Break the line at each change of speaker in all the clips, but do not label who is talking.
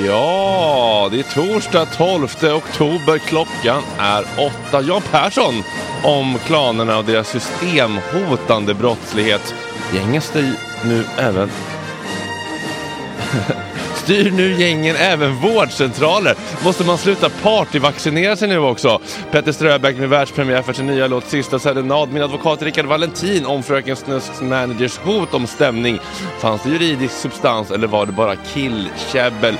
Ja, det är torsdag 12 oktober. Klockan är åtta. Jan Persson om klanerna och deras systemhotande brottslighet. Gänget nu även
styr nu gängen även vårdcentraler. Måste man sluta partyvaccinera sig nu också? Petter Ströbeck med världspremiär för sin nya låt Sista serenad. Min advokat Rickard Valentin om Fröken Snusks managers hot om stämning. Fanns det juridisk substans eller var det bara killkäbbel?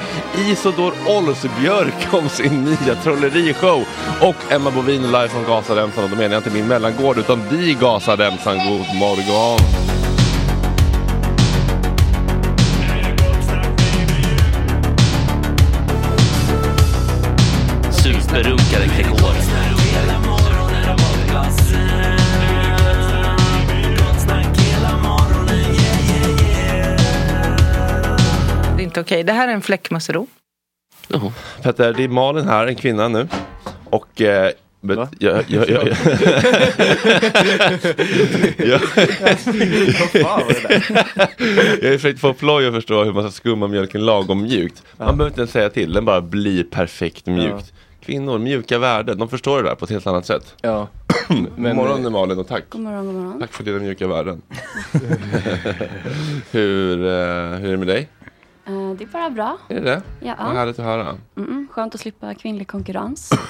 Isodor Olsbjörk om sin nya trollerishow. Och Emma Bovin live från Gazaremsan. Och då menar jag inte min mellangård utan di Gazaremsan. God morgon!
Okej. Det här är en fläckmussero.
Petter, det är Malin här, en kvinna nu. Och eh, bet, jag, jag, jag, jag, jag, jag har försökt få Ploy att förstå hur man ska skumma mjölken lagom mjukt. Man behöver inte ens säga till, den bara blir perfekt mjukt. Kvinnor, mjuka värden, de förstår det där på ett helt annat sätt.
Ja.
God morgon Malin och tack.
God morgon, god morgon.
Tack för dina mjuka värden. hur, eh, hur är det med dig?
Eh, det är bara bra.
Är det det?
Ja.
Vad härligt att höra.
Mm-mm. Skönt att slippa kvinnlig konkurrens.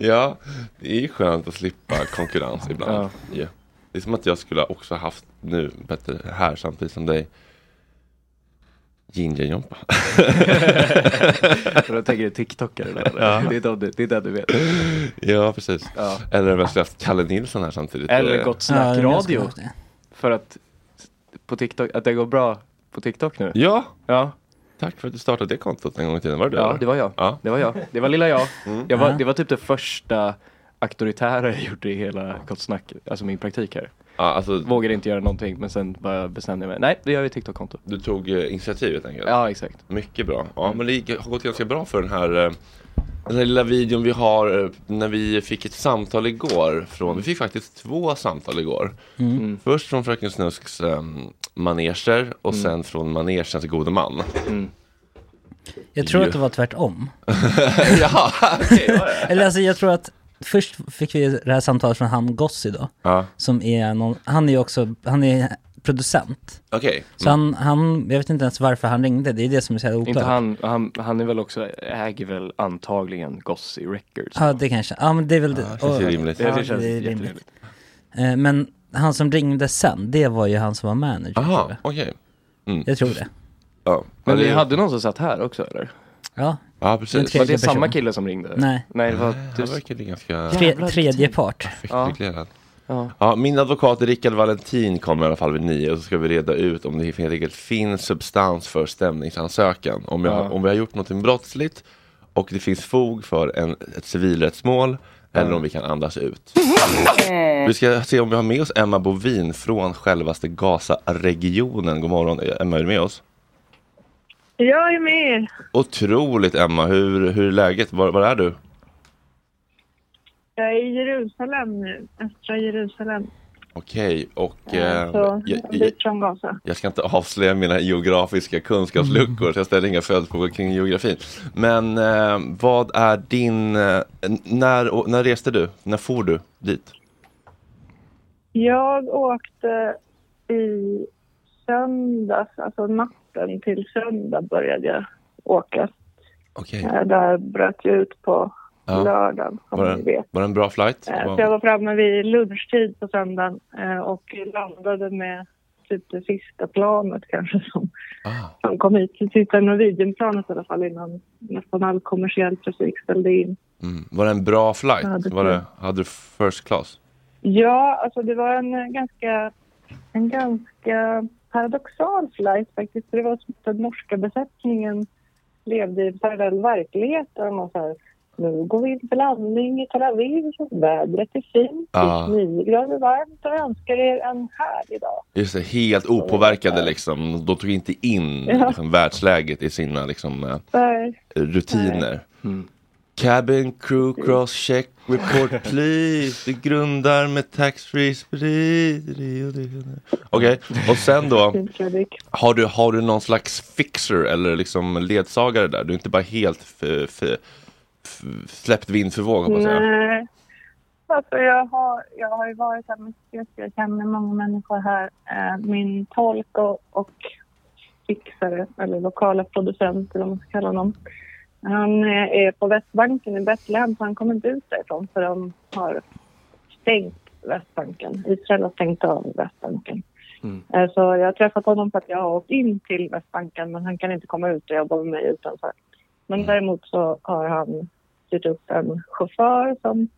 Ja, det är skönt att slippa konkurrens ibland.
Ja.
Ja. Det är som att jag skulle ha också haft nu, Petter, här samtidigt som dig. Ginger-Jompa.
För då tänker du TikTokare eller?
Ja.
Det, är de, du- det är det du vet.
ja, precis.
Ja.
Eller om jag skulle haft Kalle Nilsson här samtidigt.
Eller Gott Snack Radio. För att på TikTok, att det går bra på TikTok nu.
Ja,
Ja,
tack för att du startade det kontot en gång i tiden. Var det du?
ja
eller?
det var jag.
Ja.
Det var jag. Det var lilla jag. jag var,
Ja.
det var typ det första auktoritära jag gjorde i hela Gott Snack, alltså min praktik här.
Ja, alltså,
Vågade inte göra någonting men sen bara bestämde jag mig, nej det gör vi TikTok-konto.
du tog eh, initiativ helt enkelt.
Ja exakt.
Mycket bra. Ja, men det gick- har gått ganska bra för den här eh, den här lilla videon vi har eh, när vi fick ett samtal igår från, vi fick faktiskt två samtal igår.
Mm.
Först från Fröken Snusks um, maneger och sen från manegens gode man.
Mm.
Jag tror
Ju.
att det var tvärtom.
ja, okej.
Eller alltså jag tror att först fick vi det här samtalet från han Gossi då.
Ja,
Som är någon, han är ju också, han är producent.
okej.
Så han, han, jag vet inte ens varför han ringde, det är det som är så här oklart.
Inte han, han, han är väl också, äger väl antagligen Gossi Records.
Ja det kanske, ja men det är väl
Ja, det känns ju rimligt.
Det,
Ja,
det känns
det är rimligt. Eh, Men han som ringde sen, det var ju han som var manager.
Aha,
jag.
okej.
Jag tror det.
Ja.
Men vi
det-
hade någon som satt här också eller?
Ja,
Ja, precis.
Var det
person.
samma kille som ringde?
Nej.
Nej det var
Han
du,
verkade ganska
Tre, tredje part.
Ja. Ja.
Ja, min advokat Rickard Valentin kommer i alla fall vid nio och så ska vi reda ut om det helt enkelt finns substans för stämningsansökan. Om, jag,
Ja.
om vi har gjort något brottsligt och det finns fog för en, ett civilrättsmål eller om vi kan andas ut. Vi ska se om vi har med oss Emma Bovin från självaste Gaza-regionen. God morgon, Emma är du med oss?
Jag är med.
Otroligt Emma, hur, hur är läget? Var, var är du?
Jag är i Jerusalem nu. Östra Jerusalem.
Okej, och
Eh,
eh,
så
jag, jag, ska inte avslöja mina geografiska kunskapsluckor, så jag ställer inga följdfrågor kring geografin. Men eh, vad är din, eh, när, när reste du? När for du dit?
Jag åkte i söndags, alltså natten till söndag började jag åka.
Okej,
Eh, Där bröt jag ut på
Ja.
lördagen,
var, det, var det en bra flight?
Eh, Så jag var framme vid lunchtid på söndagen eh, och landade med typ det sista planet kanske som,
ah,
som kom hit. Sista Norwegian-planet i alla fall innan nästan all kommersiell trafik ställde in.
mm. Var det en bra flight?
Ja, det
var det, hade du first class?
Ja, alltså det var en eh, ganska, en ganska paradoxal flight faktiskt. Det var som att den norska besättningen levde i parallell verkligheten och så här, nu går vi in för landning i Tel Aviv, vädret är fint,
Ja.
det är 9 grader varmt och jag önskar er en härlig dag.
Just det, helt opåverkade liksom. De tog inte in
Ja.
liksom, världsläget i sina liksom, eh,
Där,
rutiner.
Mm.
Cabin crew cross check report please. Vi grundar med tax-free sprit. Okej, och sen då. Har du, har du någon slags fixer eller liksom ledsagare där? Du är inte bara helt släppt vind för våg hoppas jag.
Nej. Alltså jag, har, jag har ju varit här mycket, jag känner många människor här. Eh, min tolk och, och fixare eller lokala producenter om man ska kalla dem. Han eh, är på Västbanken i Betlehem så han kommer inte ut därifrån för de har stängt Västbanken. Israel har stängt av Västbanken. Eh, Så jag har träffat honom för att jag har åkt in till Västbanken men han kan inte komma ut och jobba med mig utanför. Men däremot så har han styrt upp en chaufför som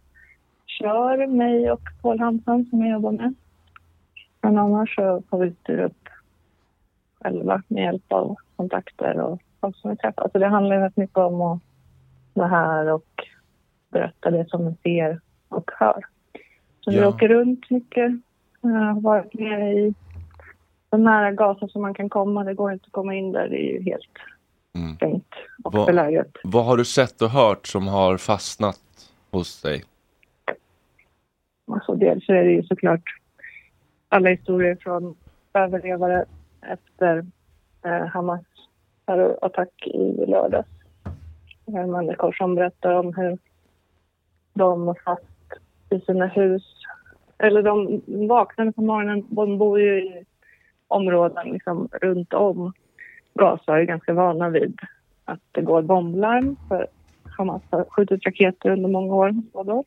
kör mig och Paul Hansson som jag jobbar med. Men annars så får vi styra upp själva med hjälp av kontakter och folk som vi träffar. Alltså det handlar väldigt mycket om att vara här och berätta det som vi ser och hör. Så vi
Ja.
åker runt mycket. Jag har varit nere i så nära Gaza som man kan komma. Det går inte att komma in där. Det är ju helt stängt och
Vad-
belägrat.
Vad har du sett och hört som har fastnat hos dig?
Alltså dels så är det ju såklart alla historier från överlevare efter eh, Hamas terrorattack i lördags. Människor som berättar om hur de var fast i sina hus. Eller de vaknade på morgonen. De bor ju i områden liksom runt om Gaza är ganska vana vid att det går bomblarm. För Hamas har skjutit raketer under många år. Och då.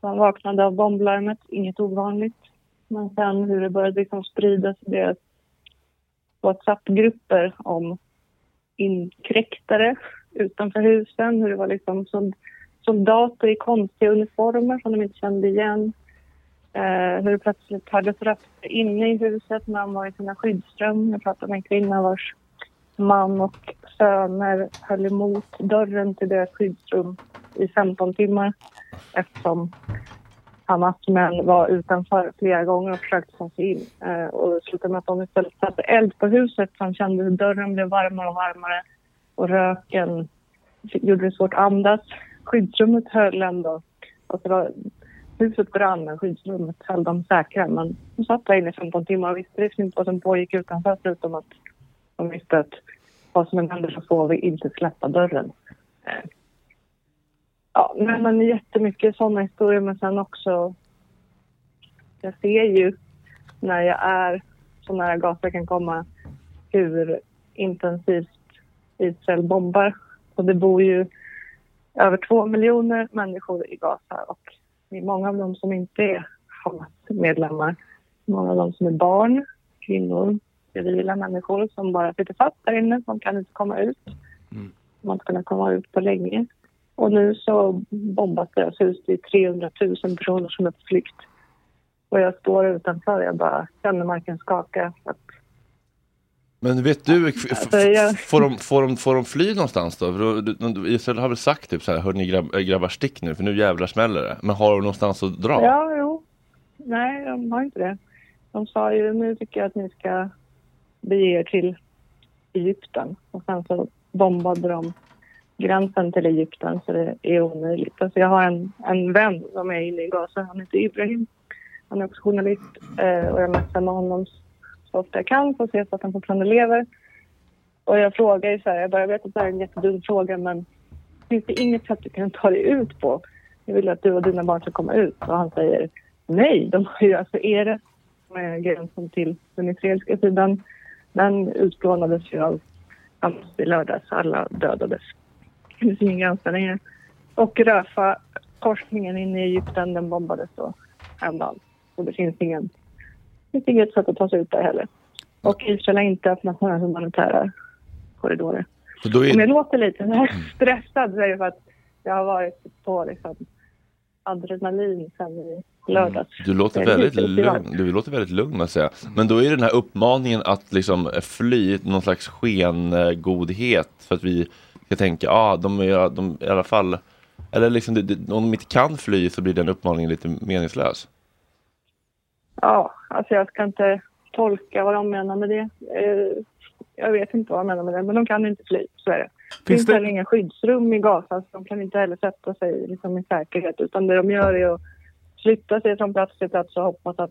Man vaknade av bomblarmet, inget ovanligt. Men sen hur det började liksom spridas i deras WhatsApp-grupper om inkräktare utanför husen. Hur det var liksom som soldater i konstiga uniformer som de inte kände igen. Eh, hur det plötsligt hördes röster inne i huset när de var i sina skyddsrum. Jag pratade med en kvinna vars man och söner höll emot dörren till deras skyddsrum i 15 timmar eftersom Hamas män var utanför flera gånger och försökte ta sig in. Eh, och det slutade med att de istället satte eld på huset som kände hur dörren blev varmare och varmare och röken gjorde det svårt att andas. Skyddsrummet höll ändå. Alltså var, huset brann men skyddsrummet höll dem säkra. Men de satt där inne i 15 timmar och visste liksom inte vad som pågick utanför förutom att de visste att vad som än händer så får vi inte släppa dörren. Eh, ja, men, men jättemycket sådana historier men sen också jag ser ju när jag är så nära Gaza jag kan komma hur intensivt Israel bombar. Och det bor ju över två miljoner människor i Gaza och det är många av dem som inte är Hamas-medlemmar. Många av dem som är barn, kvinnor, civila människor som bara sitter fast där inne. De kan inte komma ut. De har inte kunnat komma ut på länge. Och nu så bombas deras hus. Det är 300 000 personer som är på flykt. Och jag står utanför. Jag bara känner marken skaka. Att,
Men vet du,
Alltså, jag-
får, de, får, de, får de fly någonstans då? Israel har väl sagt typ så här, hörni äh, grabbar stick nu för nu jävlar smäller det. Men har de någonstans att dra?
Ja, jo. Nej, de har inte det. De sa ju nu tycker jag att ni ska bege er till Egypten. Och sen så bombade de gränsen till Egypten så det är omöjligt. Alltså jag har en, en vän som är inne i Gaza. Han heter Ibrahim. Han är också journalist eh, och jag messar med honom så ofta jag kan för att se så att han fortfarande lever. Och jag frågar ju så här, jag, bara, jag vet att det här är en jättedum fråga men finns det inget sätt du kan ta dig ut på? Jag vill att du och dina barn ska komma ut. Och han säger nej, de har ju alltså Eres med gränsen till den israeliska sidan. Den utplånades ju av Hamas i lördags. Alla dödades. Det finns ingen gräns där längre. Och Röfa, korsningen inne i Egypten, den bombades då häromdagen. Så det finns ingen det finns inget sätt att ta sig ut där heller. Och Israel har inte öppnat några humanitära korridorer.
Är,
Om jag låter lite så här stressad så är det för att jag har varit på liksom, adrenalin sen i lördags.
Du låter,
är
väldigt lugn, du låter väldigt lugn måste jag säga. Men då är den här uppmaningen att liksom fly någon slags skengodhet för att vi ska tänka, ja ah, de är de, i alla fall, eller liksom det, det, om de inte kan fly så blir den uppmaningen lite meningslös.
Ja, alltså jag ska inte tolka vad de menar med det. Eh, Jag vet inte vad de menar med det, men de kan inte fly. Så är det. Det finns
det-
heller inga skyddsrum i Gaza, så de kan inte heller sätta sig liksom, i säkerhet. Utan det de gör är att flytta sig från plats till plats och hoppas att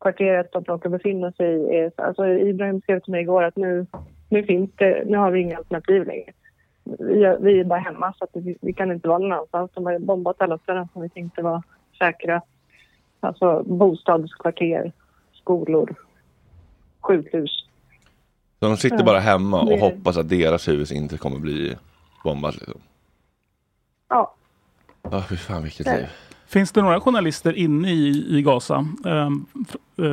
kvarteret de råkar befinna sig i är... Alltså Ibrahim skrev till mig igår att nu, nu finns det, nu har vi inga alternativ längre. Vi är, vi är bara hemma så att vi, vi kan inte vara någon annanstans. De har bombat alla ställen som vi tänkte var säkra. Alltså bostadskvarter, skolor, sjukhus.
Så de sitter bara hemma och
det-
hoppas att deras hus inte kommer bli bombat. Liksom.
Ja.
Ja, fy fan vilket liv.
Finns det några journalister inne i, i Gaza? Eh,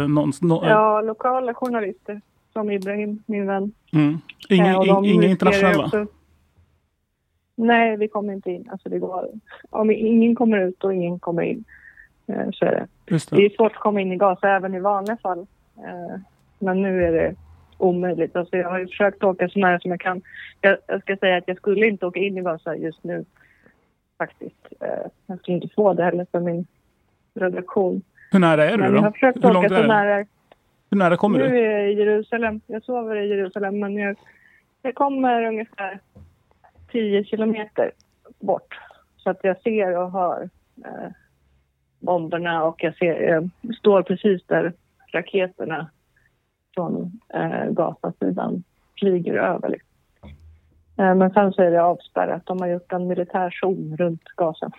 någon, nå-
Ja, lokala journalister som Ibrahim, min vän.
mm. Inga,
Eh,
in, inga
riskerar
internationella?
också- Nej, vi kommer inte in. Alltså det går... Om ingen kommer ut och ingen kommer in, eh, så är det.
Just
Det är svårt att komma in i Gaza även i vanliga fall. Eh, Men nu är det omöjligt. Alltså jag har försökt åka så nära som jag kan. Jag, jag ska säga att jag skulle inte åka in i Gaza just nu. Faktiskt. Eh, Jag skulle inte få det heller för min redaktion.
Hur nära är du då?
jag har försökt
Hur långt är det?
nära.
Hur nära kommer
nu
du?
är jag i Jerusalem. Jag sover i Jerusalem men jag, jag kommer ungefär 10 kilometer bort. Så att jag ser och hör eh, bomberna och jag, ser, jag står precis där raketerna från eh, Gazasidan flyger över. Eh, men sen så är det avspärrat. De har gjort en militärzon runt Gaza.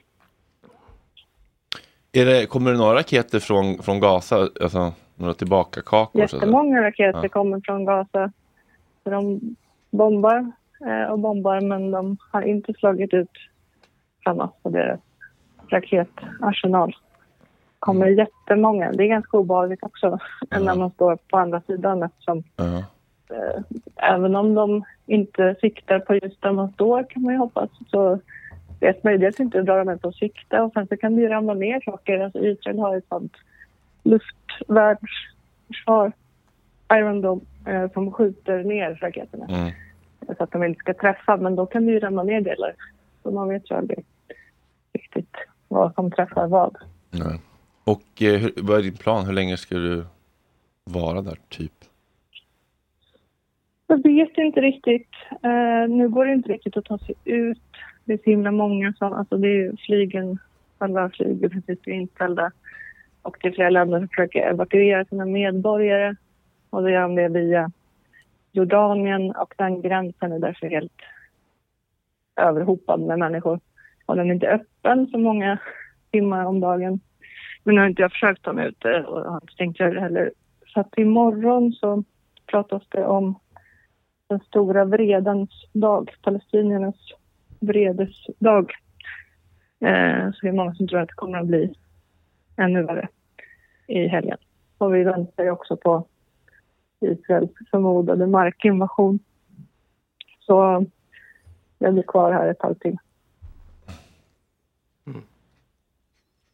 Det, kommer det några raketer från, från Gaza? Alltså några tillbaka-kakor?
Jättemånga raketer
Ja.
kommer från Gaza. De bombar eh, och bombar men de har inte slagit ut Hamas på deras raketarsenal. kommer jättemånga. Det är ganska obehagligt också när man står på andra sidan eftersom
Ja.
Eh, även om de inte siktar på just där man står kan man ju hoppas så vet man ju dels inte hur bra de är på att sikta och sen så kan det ju ramla ner saker. Alltså Israel har ett sånt luftvärnsförsvar, Iron Dome, eh, som skjuter ner raketerna
Mm.
så att de inte ska träffa men då kan det ju ramla ner delar. Så man vet ju aldrig riktigt vad som träffar vad.
Nej. Och eh, hur, vad är din plan? Hur länge ska du vara där, typ?
Jag vet inte riktigt. Uh, nu går det inte riktigt att ta sig ut. Det är så himla många som, alltså det är flygen, alla flyg är precis inställda. Och det är flera länder som försöker evakuera sina medborgare. Och då gör de det via Jordanien och den gränsen är därför helt överhopad med människor. Och den är inte öppen så många timmar om dagen. Men nu har inte jag försökt ta mig ut eh, och har inte tänkt göra det heller. Så att imorgon så pratas det om den stora vredens dag, palestiniernas vredesdag. Eh, så det är många som tror att det kommer att bli ännu värre i helgen. Och vi väntar ju också på Israels förmodade markinvasion. Så jag blir kvar här ett tag till.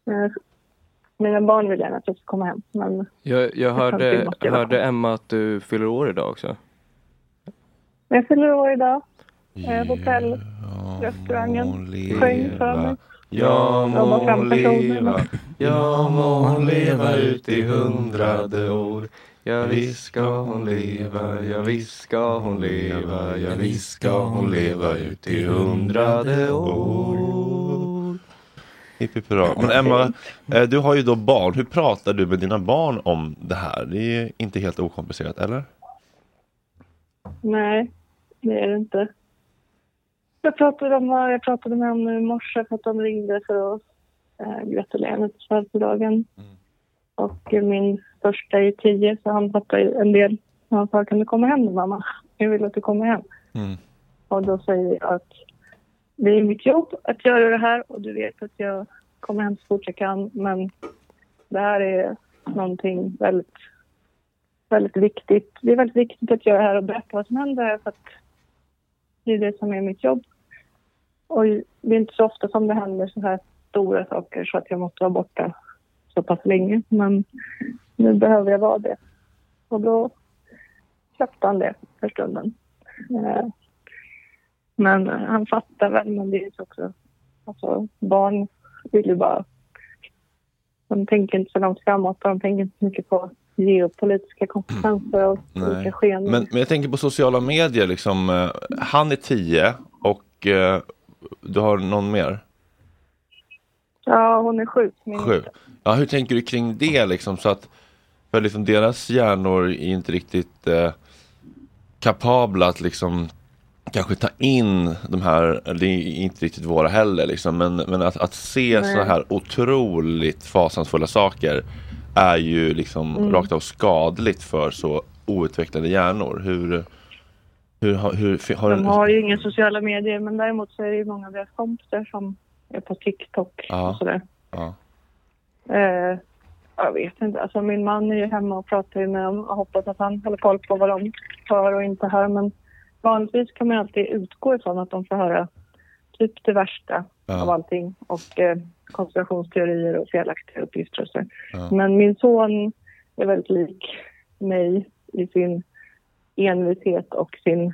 Eh, Mina barn vill gärna att jag ska komma hem, men
Jag, jag hörde,
jag
hörde Emma att du fyller år idag också.
Jag fyller år idag. Eh, hotell, restaurangen, sjöng för mig.
Ja
var fem personer.
ja må hon leva ut i hundrade år. Ja visst ska hon leva, ja visst ska hon leva, ja visst ska hon leva ut i hundrade år.
Hipp hipp hurra. Men Emma, eh, du har ju då barn. Hur pratar du med dina barn om det här? Det är ju inte helt okomplicerat, eller?
Nej, det är det inte. Jag pratade, om, jag pratade med dem i morse för att de ringde för att eh, gratulera mig till födelsedagen. Och eh, min största är tio så han fattar en del. Han sa, kan du komma hem mamma? Jag vill att du kommer hem.
Mm.
Och då säger jag att det är mitt jobb att göra det här och du vet att jag kommer hem så fort jag kan. Men det här är någonting väldigt, väldigt viktigt. Det är väldigt viktigt att göra det här och berätta vad som händer för att det är det som är mitt jobb. Och det är inte så ofta som det händer så här stora saker så att jag måste vara borta så pass länge. Men nu behöver jag vara det. Och då köpte han det för stunden. Eh, men han fattar väl, men det är ju också... Alltså, barn vill ju bara... De tänker inte så långt framåt. De tänker inte så mycket på geopolitiska konsekvenser och olika
Nej.
skeenden.
Men, men jag tänker på sociala medier, liksom. eh, Han är tio och eh, du har någon mer?
Ja, hon är. Min
Sju. Ja, hur tänker du kring det liksom? Så att, för liksom deras hjärnor är inte riktigt eh, kapabla att liksom kanske ta in de här, det är inte riktigt våra heller liksom, men, men att, att se
Nej.
så här otroligt fasansfulla saker är ju liksom
Mm.
rakt av skadligt för så outvecklade hjärnor. Hur, Hur, hur, har
De har ju inga sociala medier men däremot så är det ju många av deras kompisar som är på TikTok
Ja.
och sådär.
Ja.
Eh, jag vet inte. Alltså min man är ju hemma och pratar ju med dem och hoppas att han håller koll på vad de hör och inte hör. Men vanligtvis kan man alltid utgå ifrån att de får höra typ det värsta
Ja.
av allting. Och eh, konspirationsteorier och felaktiga uppgifter och så.
Ja.
Men min son är väldigt lik mig i sin envishet och sin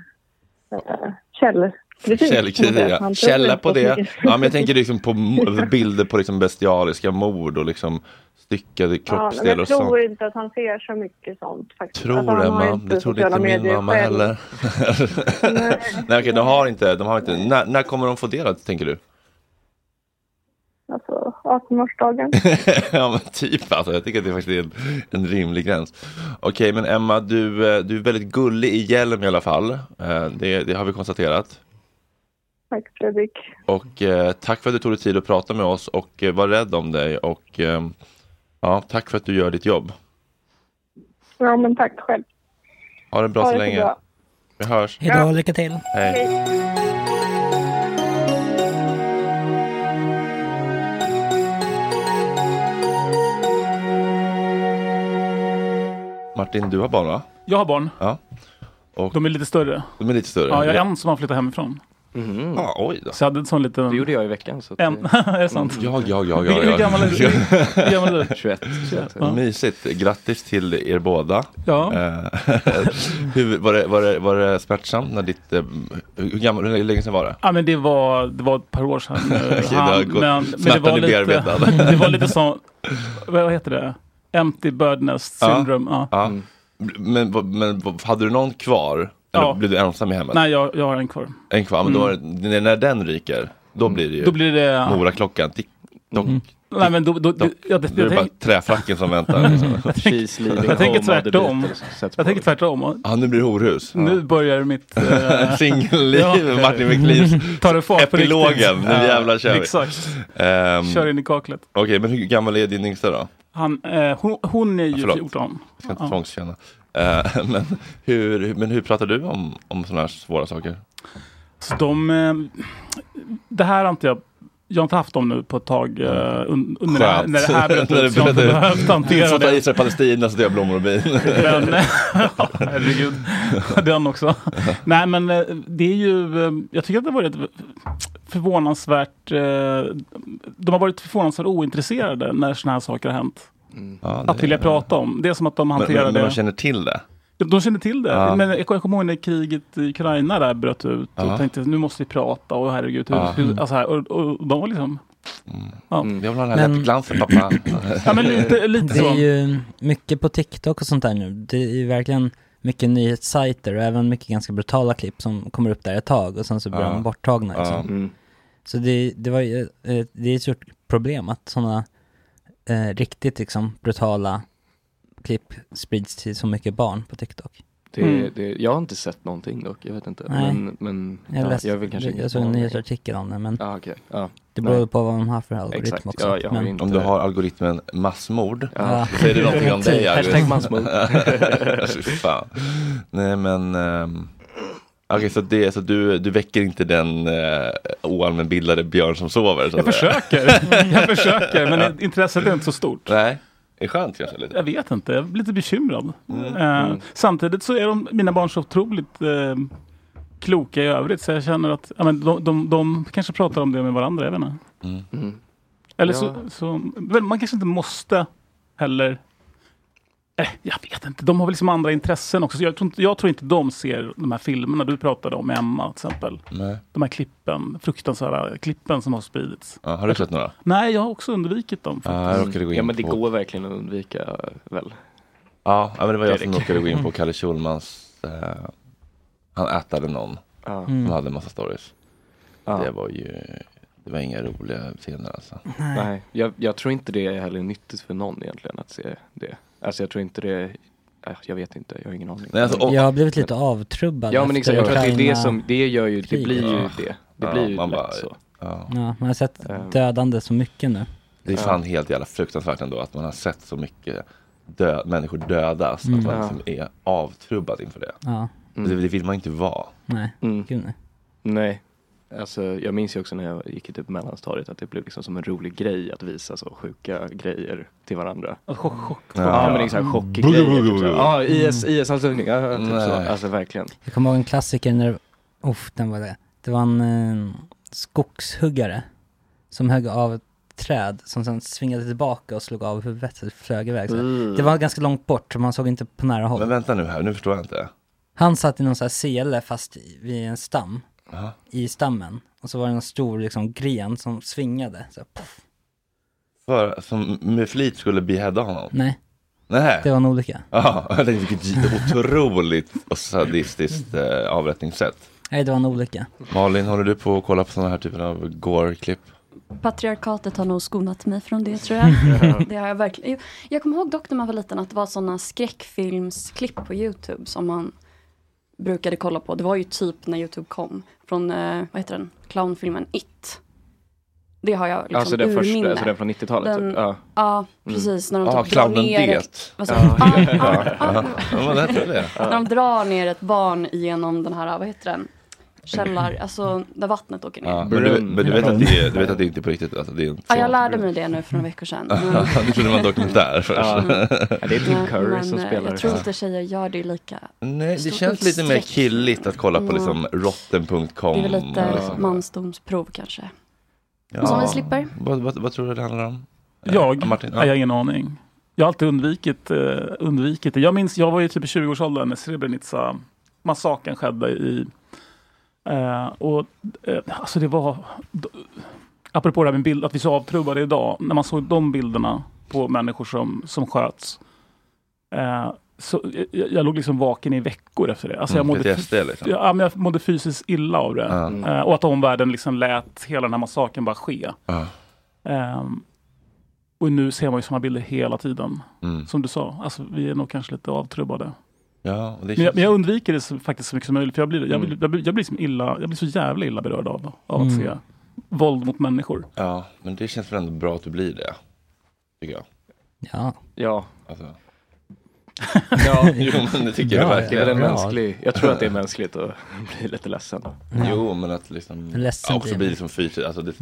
eh, källkritik.
Källkritik, ja. Källa på det. Ja, men jag tänker liksom på bilder på liksom bestialiska mord och liksom styckade
Ja,
kroppsdelar
jag
och
tror
sånt.
inte att han ser så mycket sånt faktiskt.
Tror
Alltså,
Emma,
inte
det trodde inte min mamma
själv.
heller. Nej, okej, de har inte, de har inte. När, när kommer de få del av det, tänker du?
Alltså 18-årsdagen.
ja men typ alltså, jag tycker att det faktiskt är en, en rimlig gräns. Okej men Emma, du, eh, du är väldigt gullig i hjälm i alla fall. Eh, Det, det har vi konstaterat.
Tack Fredrik.
Och eh, tack för att du tog dig tid att prata med oss och eh, var rädd om dig och eh, ja, tack för att du gör ditt jobb.
Ja men tack själv.
Ha det bra
Ha
så
det
länge.
bra.
Vi hörs.
Hej då, lycka till.
Hej. Martin, du har barn va?
Jag har barn.
Ja. Och
De är lite större.
de är lite större?
Ja, jag har en som har flyttat hemifrån.
Ja, oj då.
Så jag hade en sån liten...
Det gjorde jag i veckan. Så att
En, är det sant?
Ja, ja, ja, ja.
Hur- gammal är du? Hur gammal är du?
21.
21, ja.
Mysigt. Grattis till er båda.
Ja.
Eh, hur, var, det, var, det, var det smärtsamt när ditt... eh, Hur, gammal, hur länge sedan var det?
Ja men det var, det var ett par år sedan.
har gått-
men, men det var lite, det var lite så, vad heter det? Empty bird nest syndrome. Ja.
Ja. Men, vad- men vad- hade du någon kvar? Eller
Ja.
blev du ensam i hemmet?
Nej jag, jag har en kvar.
En kvar, men då,
Mm.
det- när, den ryker, då blir det ju
Då blir det...
Moraklockan. Tick, tock,
Nej men då, då, då, ja, det,
Då är
jag,
det bara träfracken som väntar. Liksom.
She's leaving
jag tänker tvärtom. Jag tänker tvärtom.
Ja, nu blir det horhus.
Nu börjar mitt... eh,
Singelliv. Martin McLeans.
Tar det fart på
Epilogen, nu jävlar kör vi.
Exakt.
Ehm,
Kör in i kaklet.
Okej, men hur gammal är din yngsta då?
Han, eh, hon, hon är ju
Förlåt.
14.
Jag ska inte
Ja.
tvångskänna. Eh, men, hur, men hur pratar du om, om sådana här svåra saker?
Så de, eh, det här har inte jag, jag har inte haft dem nu på ett tag un, under det här, när det här bröt så Jag har inte behövt
Du
hantera det.
Israel Palestina så det är blommor och bin.
Men, ja, herregud, den också. Nej men eh, det är ju, eh, jag tycker att det har varit förvånansvärt, de har varit förvånansvärt ointresserade när sådana här saker har hänt.
Ja, det-
Att vilja prata om. Det är som att de
men,
hanterar
men, men
det.
de känner till det?
De, de känner till det.
Ja.
Men jag, jag kommer ihåg när kriget i Ukraina där bröt ut och
Ja.
tänkte nu måste vi prata och herregud. Hur,
Ja.
hur, alltså här, och, och de var liksom... Ja.
Jag vill ha den här
Men-
läppglansen pappa.
ja men lite, lite
Det är
så.
ju mycket på TikTok och sånt där nu. Det är ju verkligen mycket nyhetssajter och även mycket ganska brutala klipp som kommer upp där ett tag och sen så blir
Ja.
de borttagna liksom.
Ja.
Mm.
Så det, det var ju, eh, det är ett stort problem att sådana eh, riktigt liksom brutala klipp sprids till så mycket barn på TikTok.
Det,
Mm.
det, jag har inte sett någonting dock, jag vet inte.
Nej.
Men, men
Jag,
ja, jag vill kanske
jag såg en nyhetsartikel om det men
Ja, okej. Ja.
det beror
Nej.
på vad de har för algoritm
Exakt.
också.
Ja,
men,
inte...
Om du har algoritmen massmord,
Ja.
så säger det någonting om dig. Arvid.
Hashtag massmord.
Fan. Nej men, ehm, okej så, det, så du, du väcker inte den uh, oallmänbildade björn som sover? Så
Jag försöker, jag försöker men intresset är inte så stort.
Nej, är skönt kanske lite.
Jag vet inte, jag blir lite bekymrad.
Mm.
Eh, Samtidigt så är de, mina barn så otroligt eh, kloka i övrigt så jag känner att ja, men de, de, de kanske pratar om det med varandra, jag vet inte.
Mm.
Mm.
Eller
Ja.
så, så, man kanske inte måste heller jag vet inte, de har väl liksom andra intressen också. Så jag, tror inte, jag tror inte de ser de här filmerna du pratade om med Emma till exempel.
Nej.
De här klippen, fruktansvärda klippen som har spridits.
Ja, har du sett några?
Nej, jag har också undvikit dem.
In
Ja men det
på...
går verkligen att undvika väl?
Ja, men det var jag som råkade gå in på Kalle Schulmans, eh, han ätade någon
Ja.
Mm.
som hade en massa stories.
Ja.
Det var ju, det var inga roliga scener alltså.
Nej, jag, jag tror inte det är heller nyttigt för någon egentligen att se det. Alltså jag tror inte det, ja, jag vet inte, jag har ingen aning.
Nej, alltså, och-
jag har blivit lite avtrubbad
ja men exakt, jag tror att det är det som, det gör ju, det blir ju
Ja.
det. Det
Ja,
blir ju
man
lätt
bara-
så.
Ja.
Ja, man har sett
Ehm.
dödande så mycket nu.
Det är fan helt jävla fruktansvärt ändå att man har sett så mycket dö- människor dödas.
Mm.
Att man
Ja.
liksom är avtrubbad inför det.
Ja.
Det, det vill man inte vara.
Nej,
Mm.
gud nej.
Nej. Alltså, jag minns ju också när jag gick i typ mellanstadiet att det blev liksom som en rolig grej att visa så sjuka grejer till varandra.
Chock, chock.
Ja, men det är så här chockgrejer. Typ. Ja, IS, IS-halshuggning. Ja, typ så.
Nej.
Alltså verkligen.
Jag kommer ihåg en klassiker när, uff, den var det. Det var en eh, skogshuggare som högg av ett träd som sen svingade tillbaka och slog av huvudet så det flög iväg. Så
Mm.
Det var ganska långt bort så man såg inte på nära håll.
Men vänta nu här, nu förstår jag inte.
Han satt i någon sån här sele fast i- vid en stam,
Aha.
i stammen. Och så var det en stor liksom gren som svingade. Så, puff.
För, som med flit skulle beheada honom?
Nej,
Nej.
det var en olycka.
Ja, jag tänkte vilket otroligt och sadistiskt eh, avrättningssätt.
Nej, det var en olycka.
Malin, håller du på att kolla på sådana här typer av gore-klipp?
Patriarkatet har nog skonat mig från det tror jag. det har jag verkligen. Jag kommer ihåg dock när man var liten att det var sådana skräckfilmsklipp på Youtube som man brukade kolla på. Det var ju typ när Youtube kom. Från, eh, vad heter den, clownfilmen It. Det har jag liksom
Alltså den första,
urminne.
alltså den från 90-talet
Den-
typ. Ja.
Ja, precis. När de
Ja,
typ drar
clownen
ner
det.
ett, vad sa
Ja,
du?
ja, ja. Ja, det.
När de drar ner ett barn genom den här, vad heter den? Källar, alltså där vattnet åker ner.
Ja, men du, men du vet att det är, du vet att det inte är på riktigt? Alltså, det är en
Ja, jag lärde mig det nu för några veckor sedan. Men-
du trodde det var en dokumentär först.
Ja. Ja, det är Tim Curry
men,
som
eh,
spelar.
Jag tror inte tjejer gör det lika
Nej, det känns lite mer killigt att kolla på
Ja.
liksom rotten.com.
Det är väl lite
liksom.
mansdomsprov kanske.
Ja.
Som vi slipper.
Vad, vad, vad tror du det handlar om?
Jag?
Ja, Martin,
Ja. Jag har ingen aning. Jag har alltid undvikit, eh, undvikit det. Jag minns, jag var ju typ i 20-årsåldern när Srebrenica-massakern skedde i... Eh, och eh, alltså det var... Apropå det här med bild, att vi så avtrubbade idag. När man såg de bilderna på människor som, som sköts. Eh, så jag, jag låg liksom vaken i veckor efter det. Alltså jag
Mm,
mådde,
PTSD liksom.
ja, men jag mådde fysiskt illa av det. Eh, och att omvärlden liksom lät hela den här massakern bara ske. Ehm, och nu ser man ju sådana bilder hela tiden.
Mm.
Som du sa, alltså, vi är nog kanske lite avtrubbade.
Ja, och det
Men jag, men jag undviker det så, faktiskt så mycket som möjligt. För jag blir, jag
Mm.
jag blir, jag blir, som illa, jag blir så jävla illa berörd av, av att
Mm.
se våld mot människor.
ja, men det känns väl ändå bra att du blir det. Tycker jag.
Ja,
Ja.
Alltså.
Ja,
Jo, men det tycker jag
det är
verkligen.
en
Bra.
mänsklig, jag tror att det är mänskligt att bli lite ledsen.
Jo, men att liksom...
Ledsen
Ja, också
man.
liksom fysiskt. Alltså det,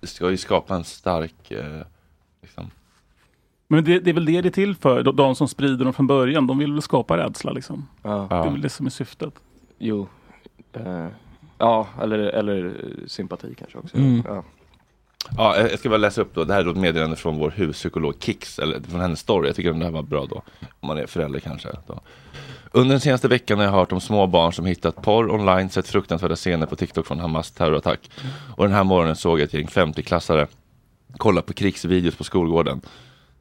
det ska ju skapa en stark... Eh, liksom.
Men det, det är väl det det är till för. De, de som sprider dem från början, de vill väl skapa rädsla liksom.
Ja.
Det är väl det som är syftet.
Jo. Eh, ja, eller, eller sympati kanske också.
Mm.
Ja.
Ja, jag ska bara läsa upp då. Det här är då ett meddelande från vår huspsykolog Kix, eller från hennes story. Jag tycker den här var bra då. Om man är förälder kanske. Då. Under den senaste veckan har jag hört om små barn som hittat porr online, sett fruktansvärda scener på TikTok från Hamas terrorattack. Och den här morgonen såg jag ett gäng 50-klassare kolla på krigsvideos på skolgården.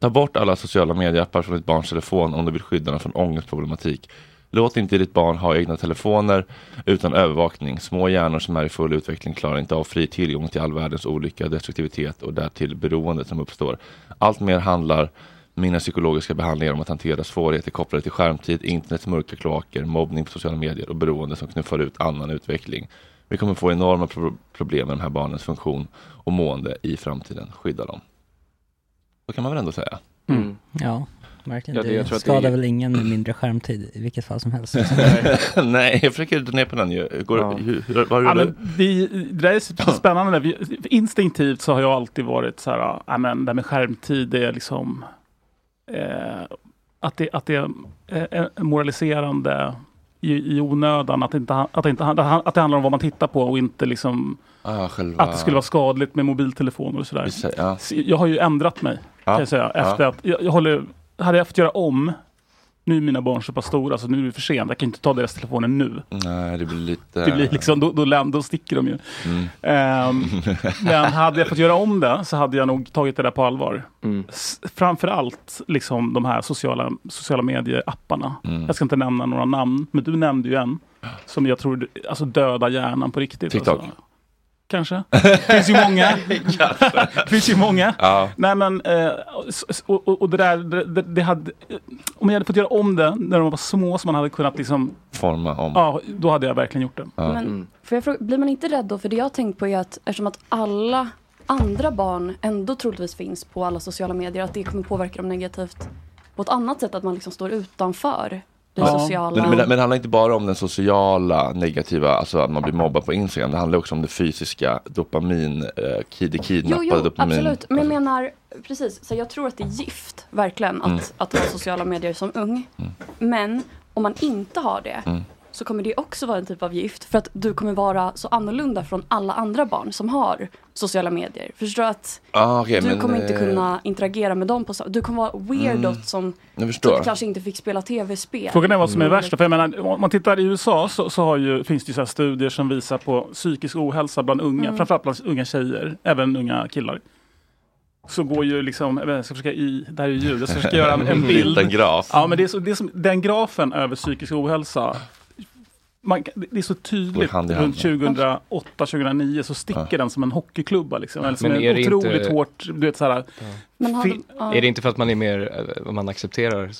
Ta bort alla sociala medieappar från ditt barns telefon om du vill skydda den från ångestproblematik. Låt inte ditt barn ha egna telefoner utan övervakning. Små hjärnor som är i full utveckling klarar inte av fri tillgång till all världens olycka, destruktivitet och därtill beroendet som uppstår. Allt mer handlar mina psykologiska behandlingar om att hantera svårigheter kopplade till skärmtid, internets mörka kloaker, mobbning på sociala medier och beroende som knuffar ut annan utveckling. Vi kommer få enorma pro- problem med de här barnens funktion och mående i framtiden. Skydda dem. Så kan man väl ändå säga.
Mm.
ja verkligen.
Ja, det- jag tror att
skadar
det
väl ingen med mindre skärmtid i vilket fall som helst.
Nej, jag försöker dra ner på den ju. Hur Går,
Ja.
hur, hur, har
Ja,
du
men vi, det där är spännande. Vi, instinktivt så har jag alltid varit så här, ja men det här med skärmtid det är liksom eh, att, det, att det är eh, moraliserande i, i onödan. Att det, inte, att, det inte, att det handlar om vad man tittar på och inte liksom
ah, själva...
att det skulle vara skadligt med mobiltelefoner och sådär.
Ja.
Så Jag har ju ändrat mig. Kan jag säga. Efter att, jag, jag håller, hade jag fått göra om, nu är mina barn så pass stora så nu är det för sent. Jag kan inte ta deras telefoner nu.
Nej, det blir lite...
Det blir liksom, då, då, läm- då sticker de ju.
Mm.
Ehm, men hade jag fått göra om det så hade jag nog tagit det där på allvar.
Mm.
Framförallt liksom de här sociala, sociala medieapparna.
Mm.
Jag ska inte nämna några namn, men du nämnde ju en som jag tror alltså dödar hjärnan på riktigt.
TikTok.
Alltså. Kanske. Det finns ju många. det finns ju många.
Ja.
Nej men, eh, och, och, och det där, det, det, det hade, om jag hade fått göra om det när de var små så man hade kunnat liksom,
Forma om.
ja, då hade jag verkligen gjort det.
Ja.
Men
Mm.
får jag fråga, blir man inte rädd då? För det jag har tänkt på är att eftersom att alla andra barn ändå troligtvis finns på alla sociala medier, att det kommer påverka dem negativt på ett annat sätt, att man liksom står utanför Det
Ja.
sociala.
Men, men, men det handlar inte bara om den sociala negativa, alltså att man blir mobbad på Instagram. Det handlar också om det fysiska dopamin, eh, ki- det
Jo,
kidnappade
jo,
dopamin.
absolut. Men jag menar, precis, så jag tror att det är gift, verkligen, att,
Mm.
att ha sociala medier som ung. Men om man inte har det,
Mm.
Så kommer det också vara en typ av gift. För att du kommer vara så annorlunda från alla andra barn som har sociala medier. Förstår du att
Ah, okej,
du
men,
kommer inte
eh,
kunna interagera med dem på samma Du kommer vara weirdo
Mm.
som
Jag förstår.
typ kanske inte fick spela tv-spel.
Frågan är vad som är
Mm.
värst. För jag menar, om man tittar i USA så, så har ju, finns det ju så här studier som visar på psykisk ohälsa bland unga,
Mm.
framförallt bland unga tjejer, även unga killar. Så går ju liksom, jag ska försöka i, det här är ju ljud, jag ska försöka göra en, en bild.
En graf.
Ja men det är, så, det är som, den grafen över psykisk ohälsa, man, det är så tydligt,
hand hand.
runt 2008-2009 så sticker den som en hockeyklubba liksom. Eller som
Men
en
är det
otroligt
inte-
hårt, du vet såhär,
Men har,
Fin-
ja.
Är det inte för att man är mer, eh, man accepterar,